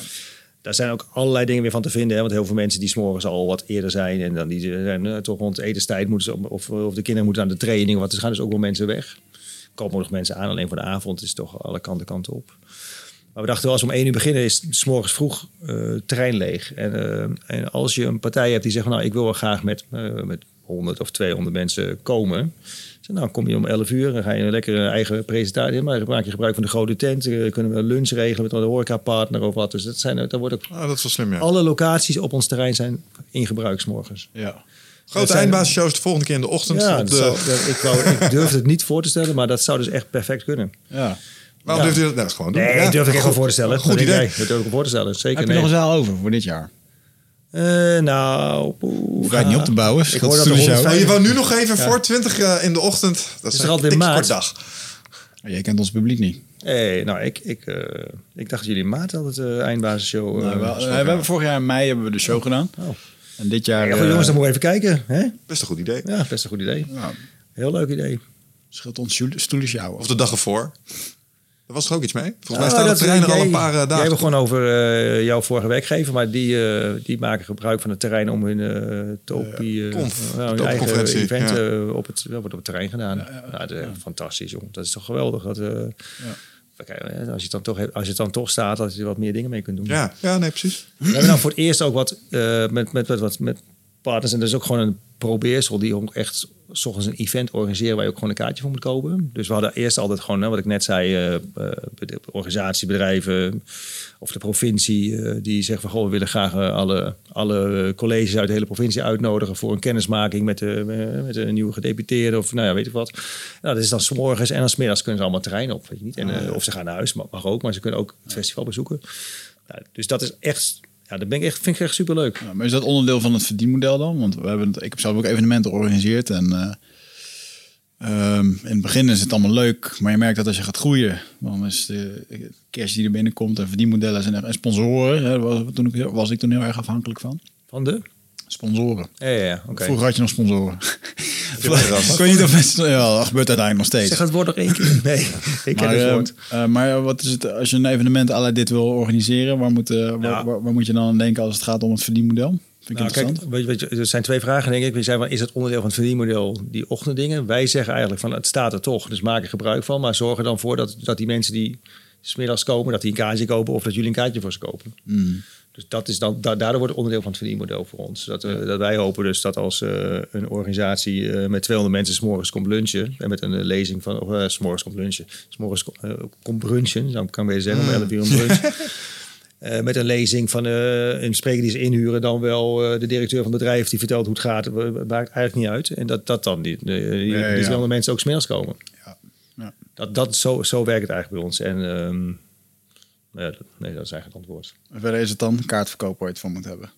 Daar zijn ook allerlei dingen weer van te vinden. Hè? Want heel veel mensen die s'morgens al wat eerder zijn. En dan die zijn uh, toch rond etenstijd moeten of, of de kinderen moeten aan de training. Want er gaan dus ook wel mensen weg. Er komen nog mensen aan, alleen voor de avond is het toch alle kanten kanten op. Maar we dachten wel, als we om één uur beginnen, is s morgens vroeg uh, terrein leeg. En, en, als je een partij hebt die zegt, nou, ik wil wel graag met, met 100 of 200 mensen komen. Dus, nou, kom je om 11 uur, dan ga je een lekkere eigen presentatie. Maar dan maak je gebruik van de grote tent. Uh, kunnen we lunch regelen met een horecapartner of wat. Dus dat, zijn, dat wordt ook... Oh, dat is wel slim, ja. Alle locaties op ons terrein zijn in gebruik morgens. Ja. Grote zijn... eindbasisshows de volgende keer in de ochtend. Ja, op de... zou, dat, ik, wou, ik [laughs] durf het niet voor te stellen, maar dat zou dus echt perfect kunnen. Ja. Waarom Ja. durft u dat nou, gewoon doen? Nee, Ja, ik echt wel voor te stellen. Goed idee. Dat durf ik wel voor te stellen. Zeker. Heb je nee. nog een zaal over voor dit jaar? Eh, nou, je het niet op te bouwen. Ik hoor dat de Stoelen zo. 150 Oh, je wou nu nog even voor 20 uh, in de ochtend. Dat is, er een altijd maart? kort dag. Jij kent ons publiek niet. Hey, nou, ik, ik, uh, ik dacht dat jullie in maart altijd de uh, eindbasisshow... Uh, nou, wel, we hebben vorig jaar in mei hebben we de show gedaan. Oh. En dit jaar... Ja, goed, jongens, dan moeten we even kijken. Hè? Best een goed idee. Ja, best een goed idee. Nou, Heel leuk idee. scheelt ons stoelen sjouwen. Of de dag ervoor. Er was er ook iets mee. Volgens mij Nou, het terrein er al jij- een paar uh, dagen. Jij begon over uh, jouw vorige werkgever, maar die, uh, die maken gebruik van het terrein om hun uh, topie, Conf, nou, hun eigen event ja. op, het, wordt op het terrein gedaan. nou, dat is fantastisch, joh. Dat is toch geweldig. Dat, als, je het dan toch, als je het dan toch staat, dat je er wat meer dingen mee kunt doen. Ja, ja, nee, precies. We hebben nou voor het eerst ook wat met, met, met, wat, met partners. En dat is ook gewoon een probeersel die ook echt s ochtends een event organiseren waar je ook gewoon een kaartje voor moet kopen. Dus we hadden eerst altijd gewoon, hè, wat ik net zei, uh, uh, organisatiebedrijven of de provincie uh, die zeggen van goh, we willen graag alle, alle colleges uit de hele provincie uitnodigen voor een kennismaking met de, met een nieuwe gedeputeerde of nou ja, weet ik wat. Nou, dat is dan s'morgens en dan smiddags kunnen ze allemaal terrein op, weet je niet. En, uh, of ze gaan naar huis, mag ook, maar ze kunnen ook het festival bezoeken. Nou, dus dat is echt Ja, dat ben ik echt, vind ik echt superleuk. Ja, maar is dat onderdeel van het verdienmodel dan? Want we hebben, het- ik heb zelf ook evenementen georganiseerd. En eh, ehm, in het begin is het allemaal leuk. Maar je merkt dat als je gaat groeien, dan is de cash die er binnenkomt en verdienmodellen zijn er, en sponsoren. Hè, was, toen ik, was ik toen heel erg afhankelijk van. Van de? Sponsoren. Ja, ja, ja. Oké. Vroeger had je nog sponsoren. Je niet of mensen, ja, dat gebeurt uiteindelijk nog steeds. Zeg het woord nog één keer. [laughs] Nee, ik ken Maar, het eh, woord. eh, maar wat is het, als je een evenement à la dit wil organiseren, waar moet, eh, waar, Ja. waar, waar moet je dan aan denken als het gaat om het verdienmodel? Vind ik Nou, interessant. kijk, weet je, weet je, er zijn twee vragen, denk ik. We zijn van, is het onderdeel van het verdienmodel die ochtenddingen? Wij zeggen eigenlijk van, het staat er toch, dus maak er gebruik van. Maar zorg er dan voor dat, dat die mensen die smiddags komen, dat die een kaartje kopen of dat jullie een kaartje voor ze kopen. Mm. Dus dat is dan, da- daardoor wordt het onderdeel van het verdienmodel voor ons. Dat, dat wij hopen dus dat als eh, een organisatie eh, met 200 mensen s'morgens komt lunchen... en met een eh, lezing van... of s'morgens komt lunchen. S'morgens ko- komt brunchen, ik kan beter zeggen. Om 11 uur een brunch. [laughs] Met een lezing van een spreker die ze inhuren... dan wel de directeur van het bedrijf die vertelt hoe het gaat. Maakt eigenlijk niet uit. En dat, dat dan die, die, Ja, ja, die ja. 200 mensen ook smiddags komen. Dat, dat, zo, zo werkt het eigenlijk bij ons. En ehm, ja, dat- nee, dat is eigenlijk het antwoord. En Verder is het dan kaartverkoop waar je het van moet hebben.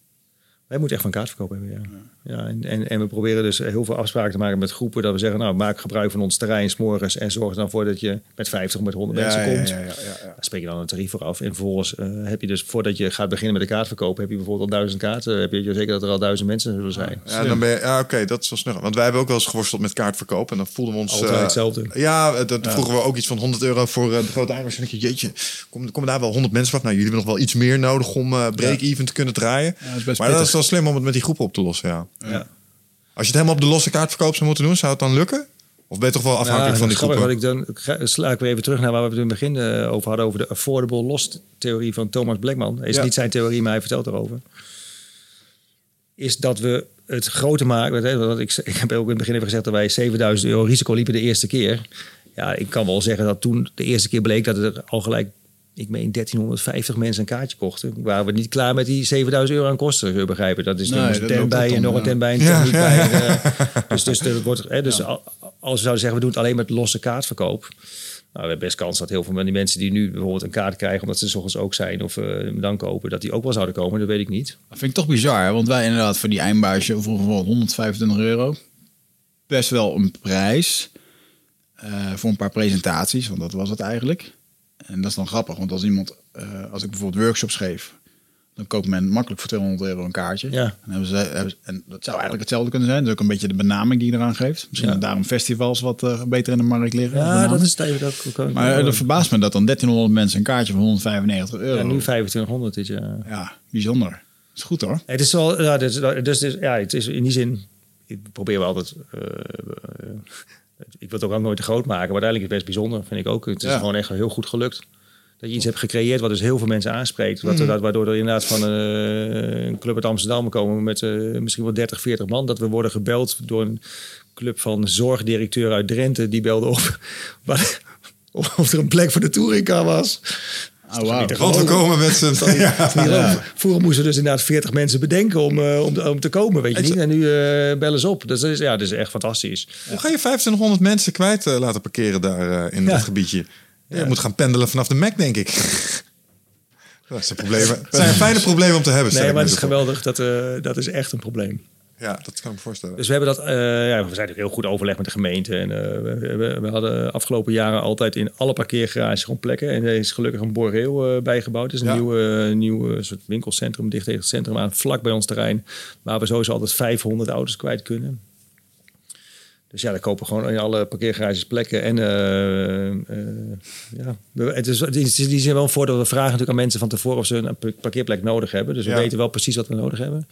Wij moeten echt van kaartverkoop hebben, ja. ja en, en, en we proberen dus heel veel afspraken te maken met groepen. Dat we zeggen, nou, maak gebruik van ons terrein 's morgens en zorg er dan voor dat je met 50 of met 100 mensen komt. Ja, ja, ja, ja. Daar spreek je dan een tarief voor af. En vervolgens eh, heb je dus, voordat je gaat beginnen met de kaartverkoop, heb je bijvoorbeeld al duizend kaarten. Heb je zeker dat er al duizend mensen zullen zijn. Ja, dan ben je, ja oké, dat is wel snel. Want wij hebben ook wel eens geworsteld met kaartverkoop. En dan voelden we ons... Altijd eh, hetzelfde. Ja, dat vroegen we ook iets van 100 euro voor eh, de grote eindbaas. En dan denk je, jeetje, komen komen daar wel 100 mensen vanaf? Nou, jullie hebben nog wel iets meer nodig om eh break-even te kunnen draaien. Ja, dat is best maar dat is wel slim om het met die groepen op te lossen, ja. Ja. Als je het helemaal op de losse kaartverkoop zou moeten doen, zou het dan lukken? Of ben je toch wel afhankelijk Ja, van die groepen? Wat ik dan ga- sla ik weer even terug naar waar we het in het begin eh, over hadden, over de affordable loss theorie van Thomas Blackman. Is Ja. niet zijn theorie, maar hij vertelt erover. Is dat we het groter maken. Want ik, ik heb ook in het begin even gezegd dat wij 7000 euro risico liepen de eerste keer. Ja, ik kan wel zeggen dat toen de eerste keer bleek dat er al gelijk, ik meen 1350 mensen een kaartje kochten. Waren we niet klaar met die 7000 euro aan kosten, zul je begrijpen. Dat is Nee, nog een tent bij en nog een tent bij en Ja, bij. en, eh, dus dus, er wordt, hè, dus al- als we zouden zeggen, we doen het alleen met losse kaartverkoop. Nou, we hebben best kans dat heel veel van die mensen die nu bijvoorbeeld een kaart krijgen, omdat ze 's ochtends ook zijn of eh, hem dan kopen, dat die ook wel zouden komen. Dat weet ik niet. Dat vind ik toch bizar, hè? want wij inderdaad voor die eindbaasje vroegen we 125 euro. Best wel een prijs eh, voor een paar presentaties, want dat was het eigenlijk. En dat is dan grappig, want als iemand, eh, als ik bijvoorbeeld workshops geef, dan koopt men makkelijk voor 200 euro een kaartje. Ja. En, hebben ze, hebben ze- en dat zou eigenlijk hetzelfde kunnen zijn. Dat is ook een beetje de benaming die je eraan geeft. Misschien Ja. daarom festivals wat eh, beter in de markt liggen. Ja, dat is het even. Dat, kan- Maar eh, dat verbaast me dat dan 1300 mensen een kaartje van 195 euro. ja, nu 2500 dit jaar. Ja, bijzonder. Dat is goed hoor. Het is wel, ja, dus, dus, ja, het is in die zin, ik probeer wel altijd, ik wil het ook nooit te groot maken, maar uiteindelijk is het best bijzonder, vind ik ook. Het is Ja. gewoon echt heel goed gelukt. Dat je iets hebt gecreëerd wat dus heel veel mensen aanspreekt. Wat, dat, waardoor er inderdaad van eh, een club uit Amsterdam komen met eh, misschien wel 30, 40 man. Dat we worden gebeld door een club van zorgdirecteur uit Drenthe. Die belde op [laughs] of er een plek voor de touringcar was. Oh, Want we komen met z'n... [laughs] Ja. Vroeger moesten dus inderdaad 40 mensen bedenken om, eh, om, om te komen, weet je niet. En nu eh, bellen ze op. Dus dat is, ja, dat is echt fantastisch. Hoe ga je 2500 mensen kwijt eh, laten parkeren daar eh, in Ja. dat gebiedje? Je moet gaan pendelen vanaf de Mac, denk ik. [laughs] dat zijn, problemen. [laughs] Het zijn fijne problemen om te hebben. Nee, maar het is geweldig. Dat, eh, dat is echt een probleem. Ja, dat kan ik me voorstellen. Dus we hebben dat, eh, ja, we zijn ook heel goed overleg met de gemeente. En eh, we, we, we hadden afgelopen jaren altijd in alle parkeergarages gewoon plekken. En er is gelukkig een boreel eh, bijgebouwd. Het is een nieuw, nieuw soort winkelcentrum, dicht tegen het centrum aan, vlak bij ons terrein. Waar we sowieso altijd 500 auto's kwijt kunnen. Dus ja, daar kopen gewoon in alle parkeergarages plekken. En eh, eh, ja, het is, die, zijn wel een voordeel. We vragen natuurlijk aan mensen van tevoren of ze een pa- parkeerplek nodig hebben. Dus we Ja. weten wel precies wat we nodig hebben.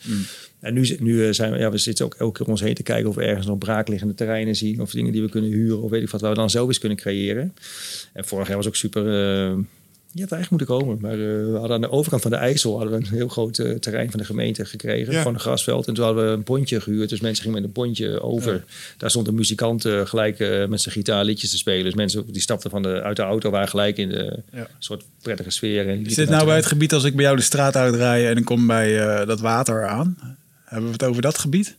En nu, nu eh, zijn we, ja, we zitten ook elke keer om ons heen te kijken of we ergens nog braakliggende terreinen zien. Of dingen die we kunnen huren. Of weet ik wat, waar we dan zelf eens kunnen creëren. En vorig jaar was ook super. Je had eigenlijk moeten komen. Maar eh, we hadden aan de overkant van de IJssel hadden we een heel groot eh, terrein van de gemeente gekregen. Ja. Gewoon een grasveld. En toen hadden we een pontje gehuurd. Dus mensen gingen met een pontje over. Daar stond een muzikant eh, gelijk eh, met zijn gitaar liedjes te spelen. Dus mensen die stapten van de, uit de auto waren gelijk in de Ja. soort prettige sfeer. En Is dit nou bij het gebied als ik bij jou de straat uitrij en ik kom bij eh, dat water aan? Hebben we het over dat gebied?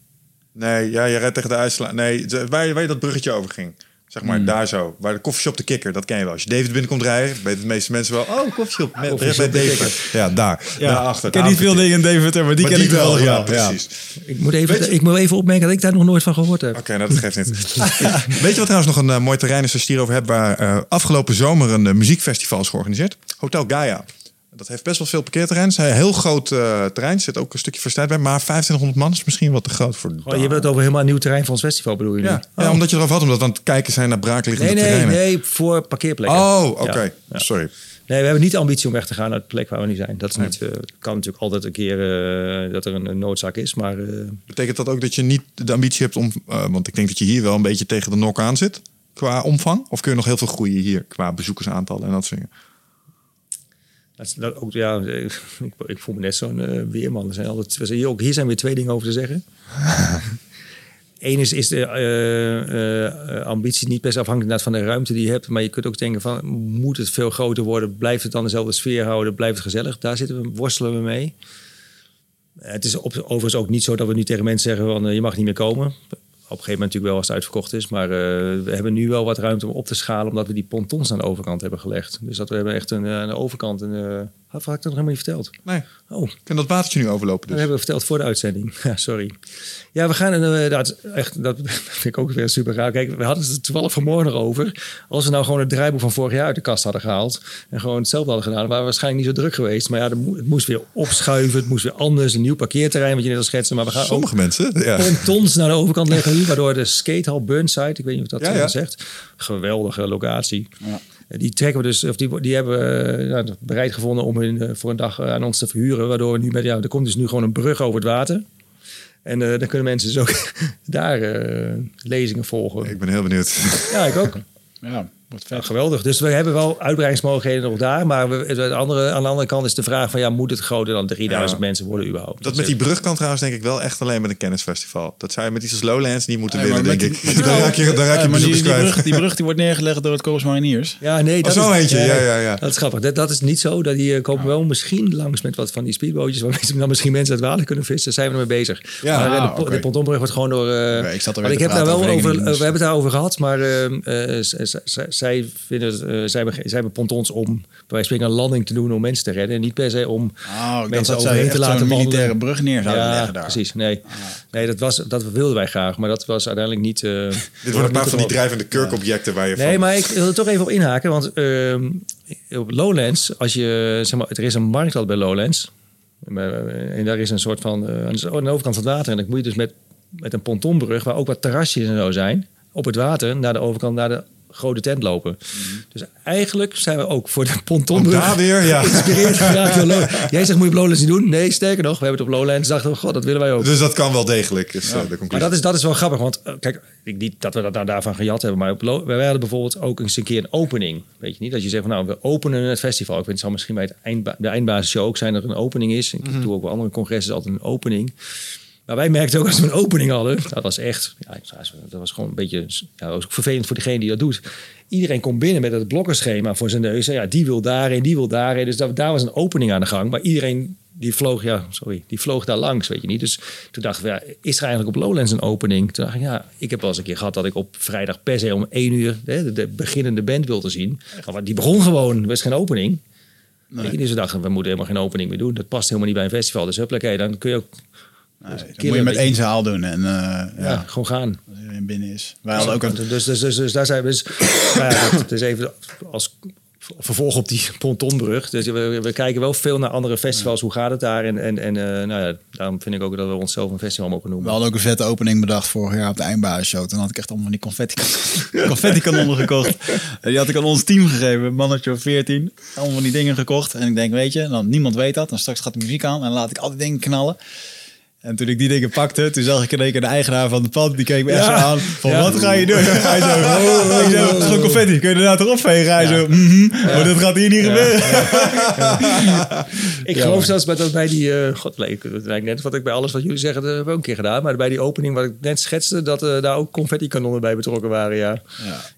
Nee, ja, je rijdt tegen de IJsland. Nee, waar, waar je dat bruggetje over ging. Zeg maar daar zo. Waar de koffieshop de kikker, dat ken je wel. Als je David binnenkomt rijden, weten de meeste mensen wel... Oh, koffieshop. Met, Koffieshop bij de David. Ja, daar. Ja, Daarachter. ik ken niet veel dingen in Deventer, maar die Maar ken ik wel. ja, Ja, precies. Ik moet, even, je- ik moet even opmerken dat ik daar nog nooit van gehoord heb. Oké, nou, dat geeft niet. [laughs] Weet je wat trouwens nog een eh, mooi terrein is als je het hierover hebt... waar eh, afgelopen zomer een eh, muziekfestival is georganiseerd? Hotel Gaia. Dat heeft best wel veel parkeerterrein. Het is een heel groot eh, terrein. Er zit ook een stukje verstijd bij. Maar 2500 man is misschien wat te groot voor... Oh, je hebt het over helemaal een nieuw terrein van ons festival, bedoel je? nu? ja. ja, Oh. omdat je erover had. Omdat we aan het kijken zijn naar braakliggende Nee, nee, terreinen. nee, voor parkeerplekken. Oh, oké. Ja. Sorry. Nee, we hebben niet de ambitie om weg te gaan naar de plek waar we nu zijn. Dat is niet, eh, kan natuurlijk altijd een keer eh, dat er een, een noodzaak is, maar Betekent dat ook dat je niet de ambitie hebt om... want ik denk dat je hier wel een beetje tegen de nok aan zit. Qua omvang? Of kun je nog heel veel groeien hier qua bezoekersaantallen en dat soort dingen? Dat is dat ook, ja, [laughs] ik, ik voel me net zo'n eh, weerman. Er zijn altijd, we zijn hier, ook, hier zijn weer twee dingen over te zeggen. [laughs] Eén is, is de eh, eh, ambitie niet best afhankelijk van de ruimte die je hebt. Maar je kunt ook denken van, moet het veel groter worden? Blijft het dan dezelfde sfeer houden? Blijft het gezellig? Daar zitten we, worstelen we mee. Het is op, overigens ook niet zo dat we nu tegen mensen zeggen van, je mag niet meer komen. Een gegeven moment natuurlijk wel als het uitverkocht is. Maar eh, we hebben nu wel wat ruimte om op te schalen... omdat we die pontons aan de overkant hebben gelegd. Dus dat we hebben echt een, eh, aan de overkant... Een, eh, had, had ik dat nog helemaal niet verteld? Nee. Oh, Ik kan dat watertje nu overlopen dat dus. hebben we verteld voor de uitzending. [laughs] Ja, sorry. Ja, we gaan inderdaad echt, dat [laughs] vind ik ook weer super raar. Kijk, we hadden het er toevallig vanmorgen over. Als we nou gewoon het draaiboek van vorig jaar uit de kast hadden gehaald en gewoon hetzelfde hadden gedaan, waren we waarschijnlijk niet zo druk geweest. Maar ja, het moest weer opschuiven, het moest weer anders, een nieuw parkeerterrein, wat je net al schetste. Maar we gaan Sommige ook mensen, ja. pontons naar de overkant leggen nu, waardoor de skatehal Burnside, ik weet niet of dat Ja, ja. zegt, geweldige locatie. Die trekken we dus, of die, die hebben we eh, nou, bereid gevonden om hun, eh, voor een dag eh, aan ons te verhuren. Waardoor we nu met, ja, er komt dus nu gewoon een brug over het water. En eh, dan kunnen mensen dus ook [laughs] daar eh, lezingen volgen. Ik ben heel benieuwd. Ja, ik ook. Ja, Ja, geweldig. Dus we hebben wel uitbreidingsmogelijkheden nog daar. Maar we, de andere, aan de andere kant is de vraag van... ja, moet het groter dan 3000 Ja. mensen worden überhaupt? Dat met die brug kan trouwens denk ik wel echt alleen met een kennisfestival. Dat zou je met iets als Lowlands niet moeten Ja, willen, denk ik. die- [laughs] Daar raak je, daar raak je maar die, bezoekers die, brug, die brug die wordt neergelegd door het Corps Mariniers. Ja, nee, dat Oh, zo is, eentje, ja, ja, ja. Dat is grappig. Dat, dat is niet zo. Dat die eh, komen wel misschien langs met wat van die speedbootjes... waar mensen, dan misschien mensen uit water kunnen vissen. Daar zijn we ermee bezig. Ja, maar eh, ah, de, oké. de pontonbrug wordt gewoon door... eh, ik zat er ik te heb daar praten wel over we hebben het daarover gehad, maar eh, eh, z- zij vinden... eh, zij, hebben, zij hebben pontons om bij wijze van spreken een landing te doen om mensen te redden. En niet per se om Oh, mensen overheen te laten wandelen. militaire brug neer zouden ja, leggen daar. precies. Nee, nee dat, was, dat wilden wij graag, maar dat was uiteindelijk niet... eh, [laughs] Dit wordt een paar van die drijvende kurkobjecten waar je Nee, van... maar ik wil er toch even op inhaken. Want ehm, op Lowlands, als je, zeg maar, er is een markt bij Lowlands. En daar is een soort van, eh, aan de aan de overkant van het water. En dan moet je dus met, met een pontonbrug, waar ook wat terrasjes en zo zijn, op het water, naar de overkant, naar de grote tent lopen. Dus eigenlijk zijn we ook voor de pontonbrug daar weer, ja. geïnspireerd geraakt door Lowlands. Jij zegt, moet je op Lowlands niet doen? Nee, sterker nog, we hebben het op Lowlands. dachten we, god, dat willen wij ook. Dus dat kan wel degelijk, is eh, de conclusie. Maar dat is, dat is wel grappig, want eh, kijk, ik, niet dat we dat nou daarvan gejat hebben, maar op wij hadden bijvoorbeeld ook eens een keer een opening. Weet je niet? Dat je zegt van nou, we openen het festival. Ik vind het zal misschien bij het eindba de eindbasisshow ook zijn dat er een opening is. Ik doe ook bij andere congressen altijd een opening. Maar wij merkten ook als we een opening hadden, dat was echt, ja, dat was gewoon een beetje, ja, was ook vervelend voor degene die dat doet. Iedereen komt binnen met het blokkenschema voor zijn neus. Ja, die wil daarheen, die wil daarheen. Dus dat, daar was een opening aan de gang. Maar iedereen die vloog, ja, sorry, die vloog daar langs, weet je niet. Dus toen dachten we, ja, is er eigenlijk op Lowlands een opening? Toen dacht ik, ja, ik heb wel eens een keer gehad dat ik op vrijdag per se om één uur hè, de, de beginnende band wilde zien. Maar die begon gewoon, er was geen opening. Weet je, dus we dachten, we moeten helemaal geen opening meer doen. Dat past helemaal niet bij een festival. Dus huppakee, dan kun je ook Nee, dat killen, moet je met één zaal doen. En eh, ja. ja, gewoon gaan. als iedereen binnen is. Wij hadden ook een... Dus, dus, dus, dus daar zijn we dus. [coughs] nou ja, het is even als vervolg op die pontonbrug. Dus we, we kijken wel veel naar andere festivals. Hoe gaat het daar? En, en, en eh, nou ja, daarom vind ik ook dat we onszelf een festival mogen We noemen. hadden ook een vette opening bedacht vorig jaar op de eindbasisshow. Toen had ik echt allemaal die confetti, [laughs] confetti kanonnen gekocht. En die had ik aan ons team gegeven, een mannetje of 14. Allemaal van die dingen gekocht. En ik denk, weet je, dan, niemand weet dat. Dan straks gaat de muziek aan en dan laat ik al die dingen knallen. En toen ik die dingen pakte, toen zag ik in één keer de eigenaar van de pand. Die keek me echt Ja. zo aan. Van, Ja. wat ga je doen? Hij zo, oh, ik zo, het is gewoon confetti. Kun je er nou toch opvegen? Hij zo, mhm, maar dat gaat hier niet gebeuren. [laughs] Ik Ja, geloof zelfs bij, dat bij die... eh God, nee, het lijkt net wat ik bij alles wat jullie zeggen, dat hebben we ook een keer gedaan. Maar bij die opening wat ik net schetste, dat eh, daar ook confetti kanonnen bij betrokken waren, ja.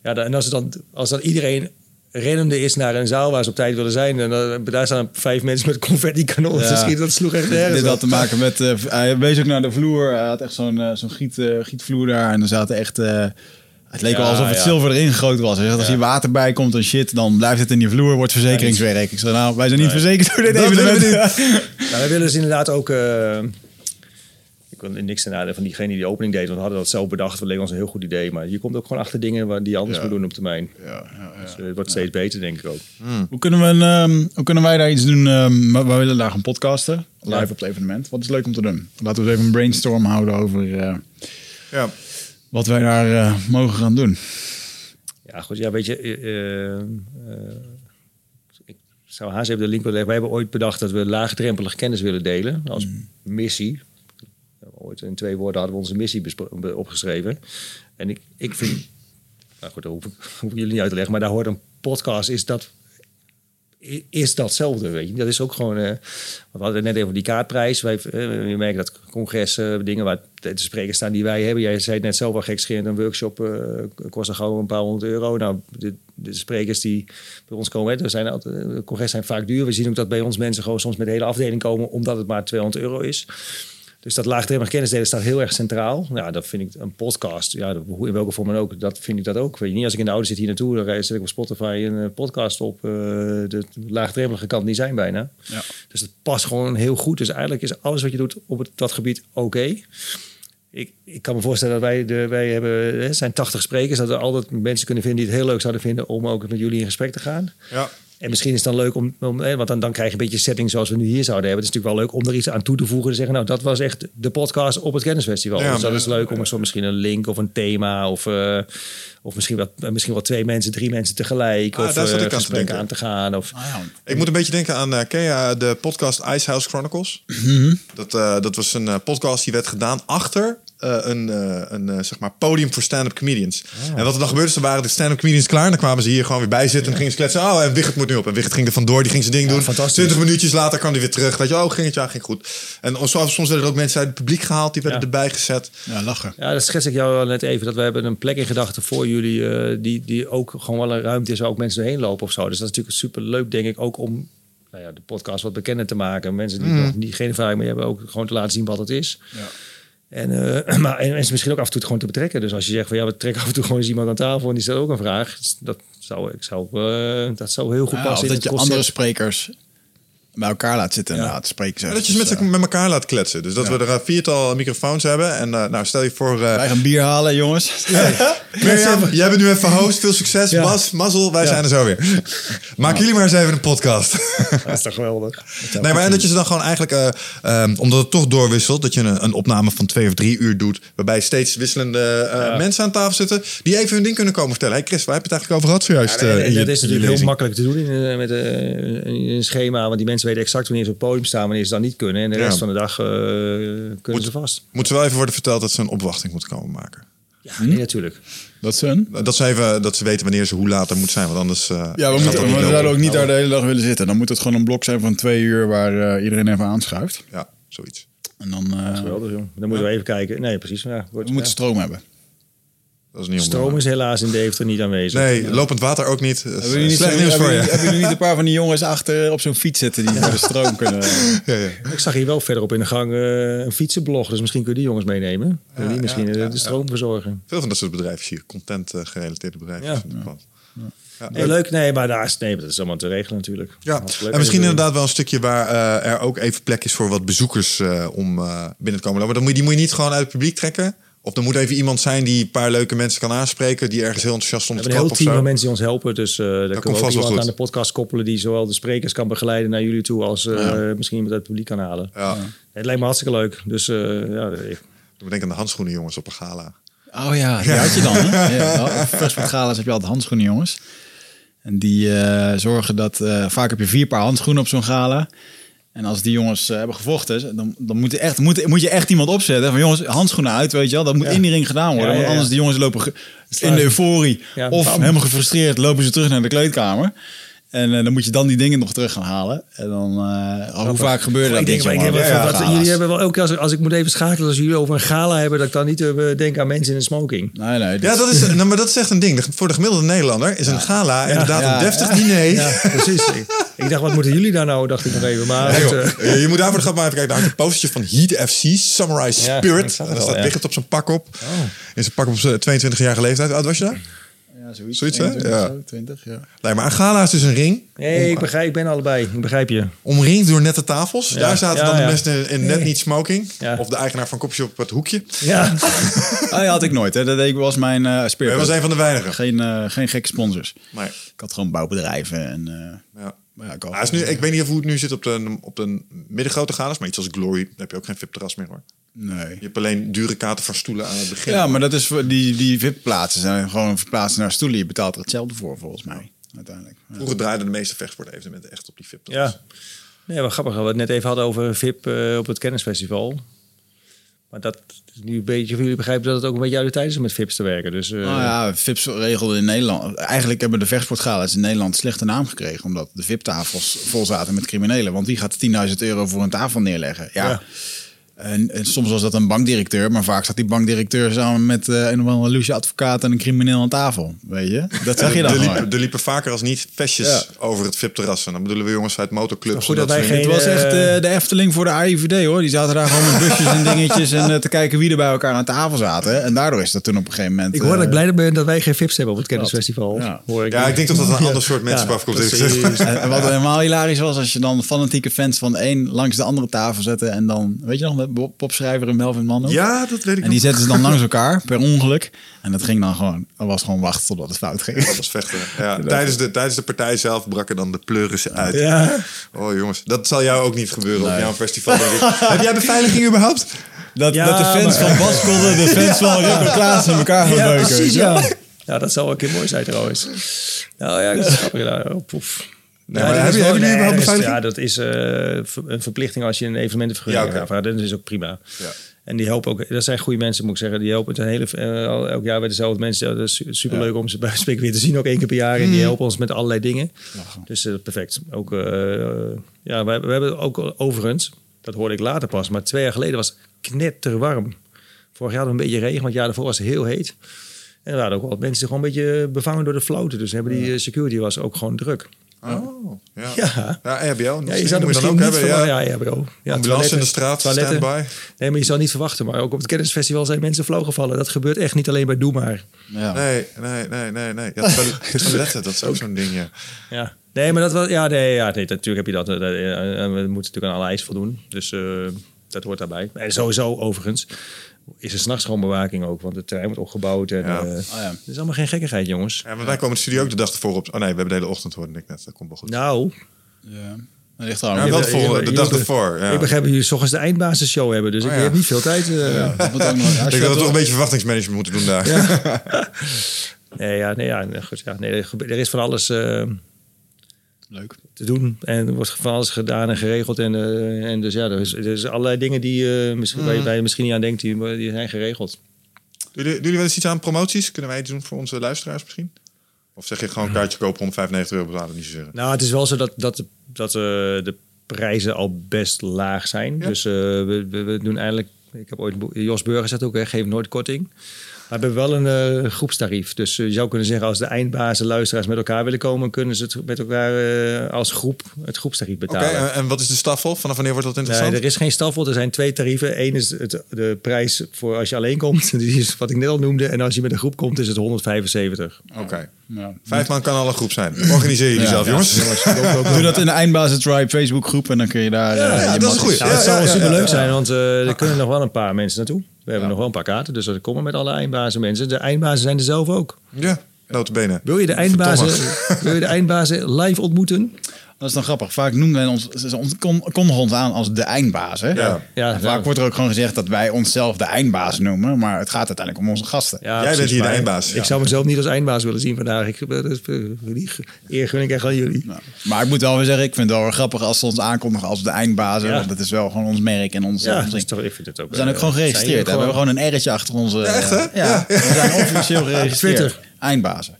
Ja. ja en als, het dan, als dan iedereen rennende is naar een zaal waar ze op tijd willen zijn... en dan, daar staan vijf mensen met confetti kanonnen Ja. te schieten, dat sloeg echt nergens Dit had te maken met. eh, hij wees ook naar de vloer. Hij had echt zo'n eh, zo'n giet, eh, gietvloer daar. En er zaten echt. eh, Het leek wel Ja, alsof het ja. zilver erin gegoten was. Als hier water bij komt en shit, dan blijft het in die vloer, wordt verzekeringswerk. Ik zeg, nou, wij zijn niet verzekerd door dit Dat willen we [laughs] evenement. Nou, wij willen dus inderdaad ook... niks ten nadele van diegene die de opening deed. Want we hadden dat zelf bedacht. Dat leek ons een heel goed idee. Maar je komt ook gewoon achter dingen waar die je anders Ja. moet doen op termijn. Ja, ja, ja. Dus eh, het wordt steeds beter, denk ik ook. Hoe, kunnen we, een, ehm, hoe kunnen wij daar iets doen? ehm, we we willen daar gaan podcasten, live Ja. op het evenement. Wat is leuk om te doen? Laten we eens even een brainstorm houden over eh, Ja. wat wij daar eh, mogen gaan doen. Ja, goed. Ja, weet je... eh, eh, eh, ik zou haast even de link willen leggen. Wij hebben ooit bedacht dat we laagdrempelig kennis willen delen. Als missie. Ooit in twee woorden hadden we onze missie opgeschreven. En ik, ik vind... Nou goed, dat hoef ik, jullie niet uit te leggen. Maar daar hoort een podcast, is dat... Is datzelfde, weet je. Dat is ook gewoon... eh, we hadden net even die kaartprijs. Wij, eh, merkt dat congressen, dingen waar de sprekers staan die wij hebben. Jij zei het net zelf al gekscherend. Een workshop eh, kost gewoon een paar honderd euro. Nou, de, sprekers die bij ons komen, er zijn altijd, de congres zijn vaak duur. We zien ook dat bij ons mensen gewoon soms met de hele afdeling komen, omdat het maar 200 euro is. Dus dat laagdrempelig kennisdelen staat heel erg centraal. Ja, dat vind ik een podcast. Ja, in welke vorm dan ook. Dat vind ik dat ook. Weet je niet, als ik in de auto zit hier naartoe, dan zet ik op Spotify een eh, podcast op. eh, de laagdrempelige kant niet zijn bijna. Ja. Dus dat past gewoon heel goed. Dus eigenlijk is alles wat je doet op het, dat gebied oké. Ik, ik kan me voorstellen dat wij, de, wij hebben, hè, zijn 80 sprekers, dat we altijd mensen kunnen vinden die het heel leuk zouden vinden om ook met jullie in gesprek te gaan. Ja. En misschien is het dan leuk om, om hè, want dan, dan krijg je een beetje setting zoals we nu hier zouden hebben. Het is natuurlijk wel leuk om er iets aan toe te voegen. Te zeggen, nou, dat was echt de podcast op het kennisfestival. Ja, dus dat is leuk om een soort misschien een link of een thema of, eh, of misschien, wat, misschien wel twee mensen, drie mensen tegelijk. Ah, of daar zat eh, ik aan te gesprek denken. aan te gaan. Of, Ah, ja. Ik moet een beetje denken aan, eh ken je de podcast Icehouse Chronicles? dat, eh, dat was een eh, podcast die werd gedaan achter eh, een, eh, een eh, zeg maar podium voor stand-up comedians. En wat er dan gebeurde, er waren de stand-up comedians klaar. En dan kwamen ze hier gewoon weer bij zitten. En gingen ze kletsen. Oh, en Wigert moet nu op. En Wigert ging er vandoor. Die ging zijn ding doen. fantastisch. 20 minuutjes later kwam hij weer terug. Weet je, oh, ging het? Ja, ging goed. En soms, soms werden er ook mensen uit het publiek gehaald. Die werden Ja. erbij gezet. ja, lachen. Ja, dat schets ik jou al net even. Dat we hebben een plek in gedachten voor jullie... eh, die, die ook gewoon wel een ruimte is waar ook mensen doorheen lopen of zo. Dus dat is natuurlijk super leuk, denk ik, ook om nou ja, de podcast wat bekender te maken. Mensen die nog niet, geen ervaring mee hebben, ook gewoon te laten zien wat het is. Ja. En, eh, [clears throat] maar en mensen misschien ook af en toe gewoon te betrekken. Dus als je zegt van ja, we trekken af en toe gewoon eens iemand aan tafel en die stelt ook een vraag. Dat zou, ik zou, eh, dat zou heel goed Ja, passen of in dat het je concept. andere sprekers bij elkaar laat zitten Ja. inderdaad. Spreken ze dat je met, eh, met elkaar laat kletsen. Dus dat we er een viertal microfoons hebben. En eh, nou, stel je voor... eh, Wij gaan bier halen, jongens. [laughs] Mirjam, jij bent nu even host. Veel succes. Ja. Bas, mazzel. Wij Ja. zijn er zo weer. [laughs] Maak jullie maar eens even een podcast. Dat is toch geweldig. [laughs] Nee, maar en dat je ze dan gewoon eigenlijk, eh, ehm, omdat het toch doorwisselt, dat je een, een opname van twee of drie uur doet, waarbij steeds wisselende eh, mensen aan tafel zitten, die even hun ding kunnen komen vertellen. Hey Chris, waar heb je het eigenlijk over gehad zojuist? Eh, je- dat is natuurlijk heel makkelijk te doen in, met een schema. Want die mensen weten exact wanneer ze op het podium staan, wanneer ze dan niet kunnen. En de Ja. rest van de dag eh, kunnen ze vast. Moet ze wel even worden verteld dat ze een opwachting moeten komen maken. Ja, nee, natuurlijk. Dat ze? Dat ze, even, dat ze weten wanneer ze hoe laat er moet zijn, want anders eh, Ja, we, gaat moeten, dat we zouden ook niet daar de hele dag willen zitten. Dan moet het gewoon een blok zijn van twee uur waar eh, iedereen even aanschuift. Ja, zoiets. En dan uh, Geweldig, joh. Dan moeten we even kijken. Nee, precies. Ja, wordt, we moeten ja. stroom hebben. Dat is niet Stroom is helaas in Deventer niet aanwezig. Nee, lopend water ook niet. Dat is, Hebben jullie niet, slecht nieuws voor je. hebben jullie niet een paar van die [laughs] jongens achter op zo'n fiets zitten die voor de stroom kunnen? [laughs] Ja, ja. Ik zag hier wel verderop in de gang eh, een fietsenblog. Dus misschien kun je die jongens meenemen. Kunnen die misschien eh, de stroom verzorgen. Veel van dat soort bedrijven zie je, content eh, gerelateerde bedrijven. Ja. Ja. Nee, leuk. Nee, maar daar is, nee, dat is allemaal te regelen natuurlijk. Ja, en misschien eh, inderdaad wel een stukje waar eh, er ook even plek is voor wat bezoekers eh, om eh, binnen te komen. Maar dan moet je, die moet je niet gewoon uit het publiek trekken. Of er moet even iemand zijn die een paar leuke mensen kan aanspreken. Die ergens heel enthousiast stond We te hebben een heel team van mensen die ons helpen. Dus eh daar kunnen we ook iemand aan de podcast koppelen... die zowel de sprekers kan begeleiden naar jullie toe... als eh, misschien iemand uit het publiek kan halen. Ja. Het lijkt me hartstikke leuk. Dus eh, ja, ik- denk aan de handschoenen jongens op een gala. Oh ja, die had je dan. Hè? [laughs] Ja, op First Food Gala's heb je altijd handschoenen, jongens. En die eh, zorgen dat... eh, vaak heb je vier paar handschoenen op zo'n gala. En als die jongens eh, hebben gevochten, dan, dan moet, er echt, moet, moet je echt iemand opzetten. Van jongens, handschoenen uit, weet je wel. Dat moet Ja. in die ring gedaan worden. Ja, ja, Want anders die jongens lopen in de euforie. Of helemaal gefrustreerd lopen ze terug naar de kleedkamer. En eh, dan moet je dan die dingen nog terug gaan halen. En dan, eh, hoe vaak gebeurde dat? ik denk, ik jullie hebben wel elke keer als, als ik moet even schakelen als jullie over een gala hebben, dat ik dan niet eh, denk aan mensen in een smoking. Nee, nee. Ja, dat is, nou, maar dat is echt een ding. Voor de gemiddelde Nederlander is een gala inderdaad Ja. een deftig diner. Ja, precies. Ik dacht, wat moeten jullie daar nou? Dacht ik nog even. Maar Nee, goed, joh. eh, je moet daarvoor gaan maar even kijken. Daar hangt een postertje van Heat FC, Samurai Ja, Spirit. en daar staat ja. Wigert op zijn pak op. In zijn pak op zijn 22-jarige leeftijd. Oud was je daar? Ja, zoiets. Zoiets, hè? 21 Ja. zo, 20, ja. Nee, maar een gala is dus een ring. nee, ik begrijp, ik ben allebei. Ik begrijp je. Omringd door nette tafels. Ja. Daar zaten Ja, dan de mensen in net niet smoking. Ja. Of de eigenaar van Kopje op het hoekje. Ja, [laughs] Ah, ja, had ik nooit. Hè. Dat deed ik was mijn eh Hij speerpunt. was een van de weinigen. Geen, eh, geen gekke sponsors. Nee. Ik had gewoon bouwbedrijven en... eh, Ja. Maar ja, is nu, ik weet niet of hoe het nu zit op de, op de middengrote galas, maar iets als Glory, dan heb je ook geen VIP-terras meer hoor. Nee. Je hebt alleen dure kaarten voor stoelen aan het begin. Ja, maar dat is voor die, die VIP-plaatsen zijn gewoon verplaatsen naar stoelen. Je betaalt er hetzelfde voor, volgens mij. Uiteindelijk. Ja. Vroeger draaiden de meeste vechtsportevenementen echt op die VIP-terras. ja. Nee, wat grappig. We het net even hadden over VIP eh, op het kennisfestival. Maar dat is nu een beetje, jullie begrijpen dat het ook een beetje uit de tijd is om met VIP's te werken. Dus eh, Nou ja, VIP's regelde in Nederland. Eigenlijk hebben de vechtsportgala's in Nederland slechte naam gekregen. Omdat de VIP-tafels vol zaten met criminelen. Want wie gaat 10.000 euro voor een tafel neerleggen? Ja. Ja. En, en soms was dat een bankdirecteur. Maar vaak zat die bankdirecteur samen met eh, een of andere loesje advocaat en een crimineel aan tafel. Weet je? [laughs] Dat zag je dan er, liepen, er liepen vaker als niet vestjes Ja. over het VIP-terras. En dan bedoelen we jongens uit motorclubs. Goed dat wij dingen. Het was geen, echt eh, eh, de Efteling voor de AIVD hoor. Die zaten daar gewoon met busjes en dingetjes en te kijken wie er bij elkaar aan tafel zaten. En daardoor is dat toen op een gegeven moment. ik hoor dat ik blij ben dat wij geen VIP's hebben op het kennisfestival. Ja. Hoor ik Ja, ik denk dat dat een ander soort mensen Ja. En, en wat helemaal hilarisch was, als je dan fanatieke fans van de een langs de andere tafel zette. En dan, weet je nog, popschrijver en Melvin Manhoef? Ja, dat weet ik En die zetten ze dan langs elkaar, per ongeluk. En dat ging dan gewoon, dat was gewoon wachten totdat het fout ging. Dat was vechten. Ja, [laughs] tijdens, de, tijdens de partij zelf brakken dan de pleuris uit. Ja. Oh jongens, dat zal jou ook niet gebeuren op jouw festival. Denk ik. [laughs] Heb jij beveiliging überhaupt? Dat, Ja, dat de fans maar- van Bas konden de fans [laughs] van Rico Klaas in elkaar gaan Ja, beuken. precies, ja. Ja, dat zou wel een keer mooi zijn trouwens. Nou ja, dat is grappig. Ja, oh, poef. Nee, Ja, maar dat hebben is jullie wel- überhaupt dat is- beveiliging? Ja, dat is eh, een verplichting als je een evenementenvergunning Ja, hebt. Dat is ook prima. Ja. En die helpen ook, dat zijn goede mensen moet ik zeggen. Die helpen het hele, eh, elk jaar bij dezelfde mensen. Dat is super leuk om ze bij spreken weer te zien, ook één keer per jaar. En die helpen ons met allerlei dingen. Dus eh, perfect. Ook, ja, we, we hebben ook overigens, dat hoorde ik later pas, maar twee jaar geleden was het knetterwarm. Vorig jaar hadden we een beetje regen, want het jaar daarvoor was het heel heet. En er waren ook wel mensen gewoon een beetje bevangen door de flauwte. Dus hebben die security was ook gewoon druk. Oh, ja. Ja. Ja, RBO. Ja, je zou er moet misschien dan ook niet hebben. Ja. Ja, ja, bro. Ja, Ambulance toiletten- in de straat, toiletten. standby. Nee, maar je zou niet verwachten. Maar ook op het kennisfestival zijn mensen flauw gevallen. Dat gebeurt echt niet alleen bij Doe Maar. Ja. Nee, nee, nee, nee. nee. Ja, toilet- [laughs] toiletten, dat is ook zo'n ding, ja. Ja. Nee, maar dat was... Ja, nee, ja, nee natuurlijk heb je dat. eh, eh, eh, we moeten natuurlijk aan alle eisen voldoen. Dus eh, dat hoort daarbij. En sowieso, overigens, is er s'nachts gewoon bewaking ook. Want het terrein wordt opgebouwd. En, Ja. eh, Oh, ja. Het is allemaal geen gekkigheid, jongens. ja. Maar wij komen de studio ook de dag ervoor op. Oh nee, we hebben de hele ochtend hoorde ik net. Dat komt wel goed. Nou, Ja. Dat ligt Ja, aan. wel voor, je- de dag ervoor. Ja. ik begrijp dat jullie ochtends de eindbasisshow hebben. Dus Oh, ik ja. heb niet veel tijd. eh. Dat moet ook nog- Ik denk dat we dat- toch een beetje verwachtingsmanagement moeten doen daar. [laughs] Nee, ja, nee, ja, nee, goed, ja, nee, er er is van alles... eh, Leuk. te doen. En er wordt van alles gedaan en geregeld. En, eh, en dus ja, er is, er is allerlei dingen die, eh, misschien, waar, je, waar je misschien niet aan denkt, die, die zijn geregeld. Doen jullie, doen jullie wel eens iets aan promoties? Kunnen wij iets doen voor onze luisteraars misschien? Of zeg je gewoon een kaartje kopen om 95 euro betalen? Niet zozeer. Nou, het is wel zo dat, dat, dat eh, de prijzen al best laag zijn. Ja. Dus we, we, we doen eigenlijk... Ik heb ooit... Jos Burger zegt ook, hè, geef nooit korting. Maar we hebben wel een eh, groepstarief. Dus eh, je zou kunnen zeggen, als de eindbazen luisteraars met elkaar willen komen... kunnen ze het met elkaar eh, als groep het groepstarief Oké, betalen. en, en wat is de staffel? Vanaf wanneer wordt dat Nee, interessant? er is geen staffel. Er zijn twee tarieven. Eén is het, de prijs voor als je alleen komt. [laughs] Die is wat ik net al noemde. En als je met een groep komt, is het 175. Oké. Ja. Vijf man kan al een groep zijn. Organiseer jullie Ja, zelf, ja. jongens. Doe dat in de Eindbazen Tribe Facebook groep en dan kun je daar... Ja, eh, ja, je dat is goed. Ja, het zou wel ja, super leuk ja. zijn, want eh, er kunnen nog wel een paar mensen naartoe. We hebben nog wel een paar kaarten, dus er komen met alle eindbazen mensen. De eindbazen zijn er zelf ook. Ja, notabene. Wil je de eindbazen, wil je de eindbazen [laughs] live ontmoeten? Dat is dan grappig. Vaak noemen wij ons, ze ons- kon- ons aan als de eindbaas. Hè? Ja. Vaak ja. wordt er ook gewoon gezegd dat wij onszelf de eindbaas noemen. Maar het gaat uiteindelijk om onze gasten. Ja, Jij bent hier de eindbaas. Ik zou mezelf niet als eindbaas willen zien vandaag. Ik, is- die eer gun ik echt aan jullie. Nou, maar ik moet wel weer zeggen, ik vind het wel weer grappig als ze ons aankondigen als de eindbazen. Ja. Want dat is wel gewoon ons merk en ons, Ja, ons dat is toch, ik vind het ook. We zijn ook eh, gewoon geregistreerd. We hebben gewoon een R'tje achter onze... echt, hè? Ja, ja. we zijn officieel geregistreerd. Twitter. Eindbazen.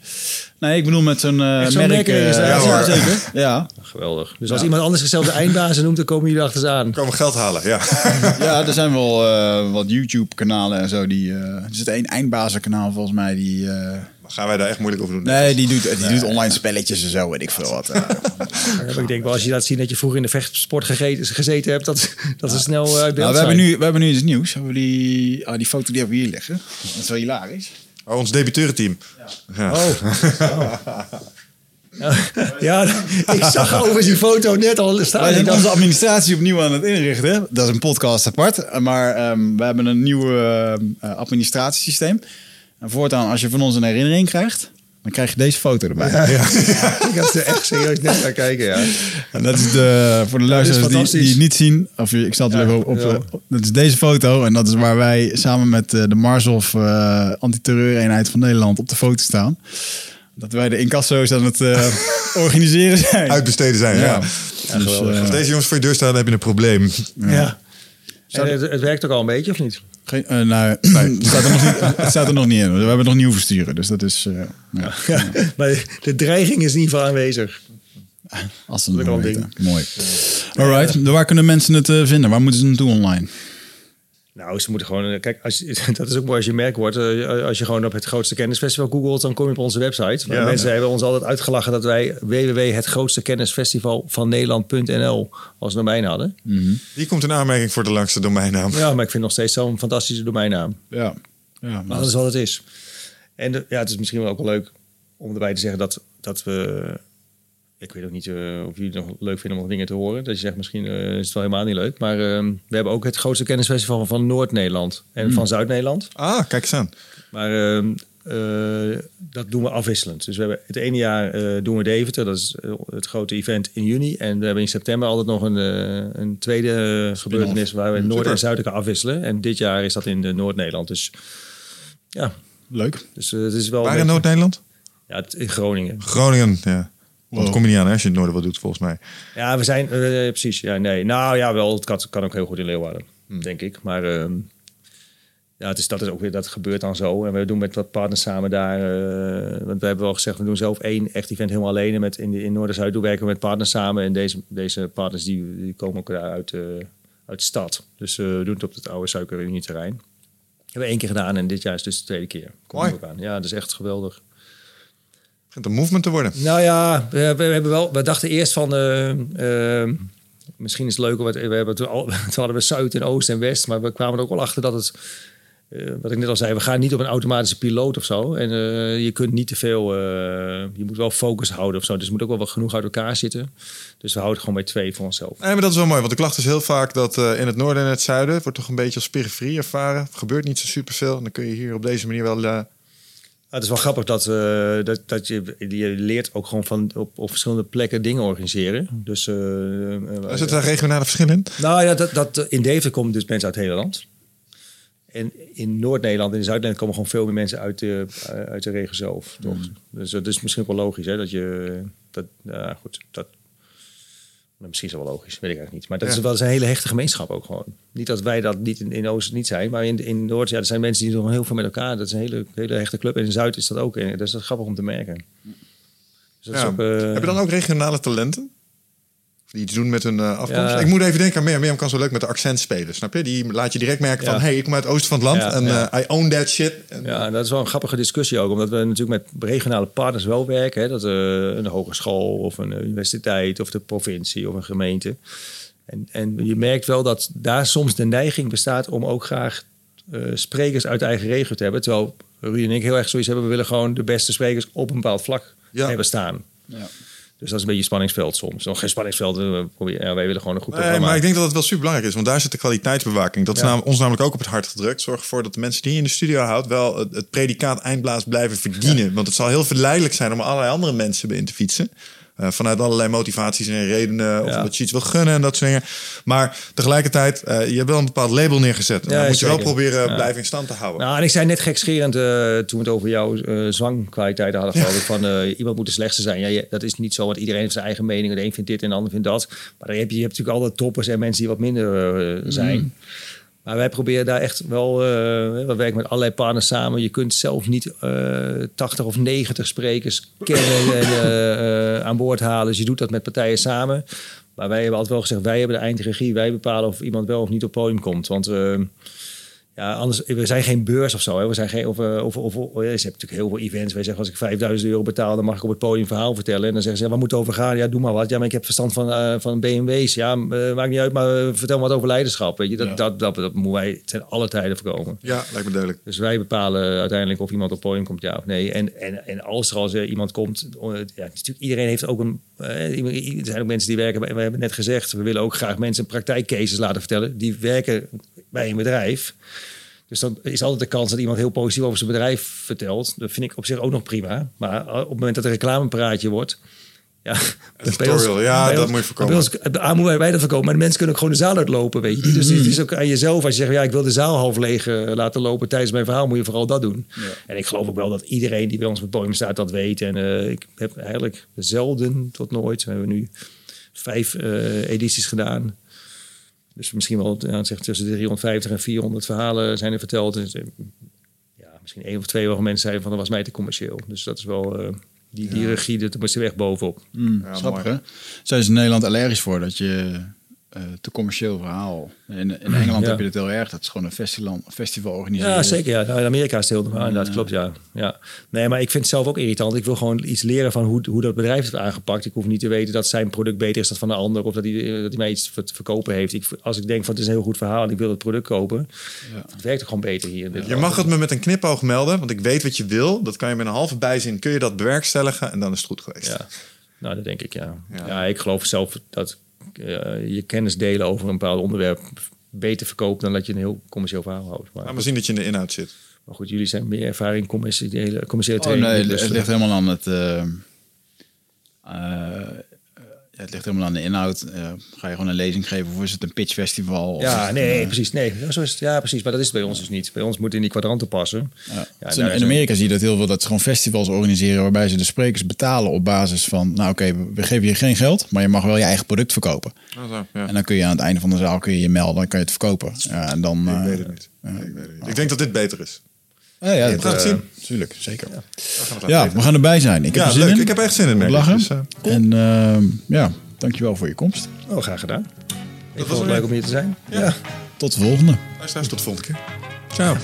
Nee, ik bedoel met zo'n eh zo'n merk... eh, merkregistratie? ja, zeker. Ja. Geweldig. Dus als iemand anders zichzelf de eindbazen noemt, dan komen jullie achter ze aan. Komen we geld halen, ja. [laughs] ja, er zijn wel eh, wat YouTube-kanalen en zo. Die, eh, er zit één eindbazenkanaal volgens mij die, eh, Gaan wij daar echt moeilijk over doen? Nee, die doet, die doet online spelletjes en zo, weet ik veel wat. [laughs] Ja, ik denk wel, als je laat zien dat je vroeger in de vechtsport gegeten, gezeten hebt, dat, dat is snel eh, uit beeld Nou, we, hebben zijn. nu, we hebben nu iets nieuws. We hebben die, ah, die foto die hebben we hier liggen. Dat is wel hilarisch. Oh, ons debuteurenteam. Ja. Ja, [laughs] ik zag overigens die foto net al staan. Wij zijn onze administratie opnieuw aan het inrichten. Dat is een podcast apart. Maar ehm, we hebben een nieuw eh, eh, administratiesysteem. En voortaan, als je van ons een herinnering krijgt, dan krijg je deze foto erbij. [laughs] ik had er echt serieus net naar kijken, ja. En dat is de, voor de luisteraars die, die het niet zien, of ik zal het er Ja, even op, ja. op- Dat is deze foto en dat is waar wij samen met eh, de Marshof eh antiterreureenheid van Nederland op de foto staan. Dat wij de incasso's aan het eh, [laughs] organiseren zijn. Uitbesteden zijn, ja. Ja, dus, eh, Als deze jongens voor je deur staan, dan heb je een probleem. ja. En het, het werkt ook al een beetje, of niet? Geen, eh, nou, [clears throat] het, staat er nog niet, het staat er nog niet in. We hebben het nog niet hoeven sturen. Dus dat is. eh, ja. Ja. [laughs] Maar de dreiging is in ieder geval aanwezig. Als een weten. Mooi. Alright. Waar kunnen mensen het eh, vinden? Waar moeten ze naartoe online? Nou, ze moeten gewoon... eh, Kijk, als je, [laughs] dat is ook mooi als je merk wordt. eh, Als je gewoon op het grootste kennisfestival googelt, dan kom je op onze website. Maar Ja. mensen hebben ons altijd uitgelachen dat wij www.hetgrootstekennisfestival van Nederland.nl als domein hadden. Die komt in aanmerking voor de langste domeinnaam. Ja, maar ik vind het nog steeds zo'n fantastische domeinnaam. Ja. ja Maar dat is wat het is. En de- ja, het is misschien wel ook wel leuk om erbij te zeggen dat, dat we... Ik weet ook niet eh, of jullie het nog leuk vinden om nog dingen te horen. Dat je zegt, misschien eh, is het wel helemaal niet leuk. Maar eh, we hebben ook het grootste kennisfestival van Noord-Nederland en van Zuid-Nederland. Ah, kijk eens aan. Maar ehm, eh, dat doen we afwisselend. Dus we hebben het ene jaar doen we Deventer, dat is het grote event in juni. En we hebben in september altijd nog een, een tweede gebeurtenis waar we Noord en Zuid elkaar afwisselen. En dit jaar is dat in de Noord-Nederland. Dus ja, Leuk. dus het is wel. Waar in Noord-Nederland? Ja, in Groningen. Groningen, ja. Want Wow. kom je niet aan hè, als je het noorden wat doet, volgens mij. Ja, we zijn eh, precies. Ja, nee. Nou ja, wel. Het kan, kan ook heel goed in Leeuwarden, denk ik. Maar ehm, ja, het is, dat is ook weer dat gebeurt dan zo. En we doen met wat partners samen daar. eh, want we hebben wel gezegd, we doen zelf één echt event helemaal alleen. En met in, in Noord en Zuid doen werken we met partners samen. En deze, deze partners die, die komen ook daar uit, eh, uit de stad. Dus eh, we doen het op het oude suikerunieterrein. Hebben we één keer gedaan en dit jaar is dus de tweede keer. Komt ook aan. Ja, dat is echt geweldig. Begint een movement te worden. Nou ja, we, hebben wel, we dachten eerst van. eh, eh, misschien is het leuk, want we hebben toen, al, [laughs] toen hadden we Zuid en Oost en West. Maar we kwamen er ook wel achter dat het. eh, wat ik net al zei, we gaan niet op een automatische piloot of zo. En je kunt niet te veel. je moet wel focus houden of zo. Dus het moet ook wel wat genoeg uit elkaar zitten. Dus we houden gewoon bij twee voor onszelf. Nee, maar dat is wel mooi, want de klacht is heel vaak dat in het noorden en het zuiden wordt toch een beetje als periferie ervaren. Het gebeurt niet zo superveel. En dan kun je hier op deze manier wel. Ja, het is wel grappig dat, eh, dat, dat je, je leert ook gewoon van op, op verschillende plekken dingen organiseren. Dus, eh, eh, er zitten daar regionale verschillen in. Nou ja, dat, dat, in Deventer komen dus mensen uit het hele land. En in Noord-Nederland en in Zuid-Nederland komen gewoon veel meer mensen uit de, uit de regio zelf. Toch? Dus dat is misschien wel logisch, hè? Dat je... Dat, goed, dat... Misschien is dat wel logisch, weet ik eigenlijk niet. Maar dat Ja. is wel eens een hele hechte gemeenschap ook gewoon. Niet dat wij dat niet in, in Oost niet zijn, maar in, in Noord, ja, er zijn mensen die doen heel veel met elkaar. Dat is een hele, hele hechte club. En in Zuid is dat ook. En dat is grappig om te merken. Dus dat is Ja. ook, eh, Heb je dan ook regionale talenten? Die iets doen met hun eh, afkomst? Ja. Ik moet even denken aan Mirjam. Mirjam kan zo leuk met de accent spelen, snap je? Die laat je direct merken van... Ja. hey, ik kom uit het oosten van het land Ja, en ja. eh, I own that shit. En, Ja, dat is wel een grappige discussie ook. Omdat we natuurlijk met regionale partners wel werken. Hè, dat eh, een hogeschool of een universiteit of de provincie of een gemeente. En, en je merkt wel dat daar soms de neiging bestaat om ook graag eh, sprekers uit de eigen regio te hebben. Terwijl Ruud en ik heel erg zoiets hebben. We willen gewoon de beste sprekers op een bepaald vlak Ja. hebben staan. Ja. Dus dat is een beetje spanningsveld soms. Nog geen spanningsveld. we proberen- ja, wij willen gewoon een goed Nee, programma. maar ik denk dat het wel super belangrijk is, want daar zit de kwaliteitsbewaking. Dat is Ja. nam- ons namelijk ook op het hart gedrukt. Zorg ervoor dat de mensen die je in de studio houdt wel het, het predicaat eindblaas blijven verdienen. Want het zal heel verleidelijk zijn om allerlei andere mensen in te fietsen. Eh, vanuit allerlei motivaties en redenen. Of Ja. dat je iets wil gunnen en dat soort dingen. Maar tegelijkertijd, eh, je hebt wel een bepaald label neergezet. En Ja, moet je wel proberen Ja. blijven in stand te houden. Nou, en ik zei net gekscherend eh, toen we het over jouw zwangkwaliteiten hadden. Van iemand moet de slechtste zijn. Ja, je- dat is niet zo, want iedereen heeft zijn eigen mening. De een vindt dit en de ander vindt dat. Maar dan heb je, je hebt natuurlijk altijd toppers en mensen die wat minder zijn. Maar wij proberen daar echt wel, eh, we werken met allerlei partners samen. Je kunt zelf niet eh 80 of 90 sprekers kennen en eh, eh, aan boord halen. Dus je doet dat met partijen samen. Maar wij hebben altijd wel gezegd, wij hebben de eindregie. Wij bepalen of iemand wel of niet op podium komt. Want eh, Ja, anders, we zijn geen beurs of zo. Hè. We zijn geen, of, eh, of, of, of, ze hebben natuurlijk heel veel events. Wij zeggen, als ik 5000 euro betaal, dan mag ik op het podium verhaal vertellen. En dan zeggen ze, ja, waar moet het over gaan? Ja, doe maar wat. Ja, maar ik heb verstand van, eh, van BMW's. Ja, eh, maakt niet uit, maar vertel me wat over leiderschap. Weet je, dat, Ja. dat, dat, dat, moeten wij ten alle tijden voorkomen. Ja, lijkt me duidelijk. Dus wij bepalen uiteindelijk of iemand op het podium komt, ja of nee. En, en, en als er als er iemand komt, eh, ja, natuurlijk iedereen heeft ook een. er zijn ook mensen die werken. We hebben net gezegd, we willen ook graag mensen praktijkcases laten vertellen. Die werken bij een bedrijf. Dus dan is altijd de kans dat iemand heel positief over zijn bedrijf vertelt. Dat vind ik op zich ook nog prima. Maar op het moment dat er een reclamepraatje wordt. Ja, [laughs] ja, dat moet je voorkomen. Ons, A, moeten wij dat voorkomen. Maar de mensen kunnen ook gewoon de zaal uitlopen, weet je. Dus het is ook aan jezelf. Als je zegt, ja, ik wil de zaal half leeg eh, laten lopen tijdens mijn verhaal, moet je vooral dat doen. En ik geloof ook wel dat iedereen die bij ons op het podium staat dat weet. En eh, ik heb eigenlijk zelden tot nooit. We hebben nu vijf eh, edities gedaan. Dus misschien wel ja, zeg, tussen de 350 en 400 verhalen zijn er verteld. Dus, eh, ja, misschien één of twee waarvan mensen zeiden van dat was mij te commercieel. Dus dat is wel eh, die, die regie, dat moest er weg bovenop. Mm, Ja, hè? Zijn ze in Nederland allergisch voor dat je te commercieel verhaal... In, in [clears throat] Engeland Ja. heb je het heel erg. Dat is gewoon een festival, festival organiseren. Ja, zeker. Ja. Nou, in Amerika is het heel normaal. Inderdaad, klopt. Ja. Ja. Nee, maar ik vind het zelf ook irritant. Ik wil gewoon iets leren van hoe, hoe dat bedrijf het aangepakt. Ik hoef niet te weten dat zijn product beter is dan van de ander. Of dat hij, eh, dat hij mij iets te verkopen heeft. Ik, als ik denk van het is een heel goed verhaal en ik wil het product kopen. Het werkt toch gewoon beter hier. in dit Je land. mag het me met een knipoog melden, want ik weet wat je wil. Dat kan je met een halve bijzin, kun je dat bewerkstelligen en dan is het goed geweest. Ja, nou dat denk ik ja. Ja. Ja, ik geloof zelf dat eh, je kennis delen over een bepaald onderwerp beter verkoopt dan dat je een heel commercieel verhaal houdt. Maar, Laat maar zien dat je in de inhoud zit. maar goed, jullie zijn meer ervaring in commerciële, commerciële Oh, training. nee, dus, het ligt helemaal aan het... eh, eh, ja, het ligt helemaal aan de inhoud. Eh, ga je gewoon een lezing geven of is het een pitchfestival? Ja, nee, een, precies. Nee, zo is het. Ja, precies. Maar dat is het bij ons dus niet. Bij ons moet in die kwadranten passen. Ja. Ja, Dus in, een- Amerika zie je dat heel veel, dat ze gewoon festivals organiseren waarbij ze de sprekers betalen op basis van, nou oké, we- we geven je geen geld, maar je mag wel je eigen product verkopen. Oh, zo, ja. En dan kun je aan het einde van de zaal kun je je melden, dan kan je het verkopen. Ja, en dan, Ik eh, weet het niet. Ik, weet het niet. ik denk dat dit beter is. Ja, ja, We gaan het zien. Tuurlijk, zeker. We gaan het laten Ja, we gaan erbij zijn. Ik heb Ja, er zin leuk. in. Ik heb echt zin in, lachen. Dus, eh, En ehm, ja, dankjewel voor je komst. Oh, graag gedaan. Ik was vond het leuk om hier te zijn. Ja. Tot de volgende. Luisteraars, tot de volgende keer. Ciao.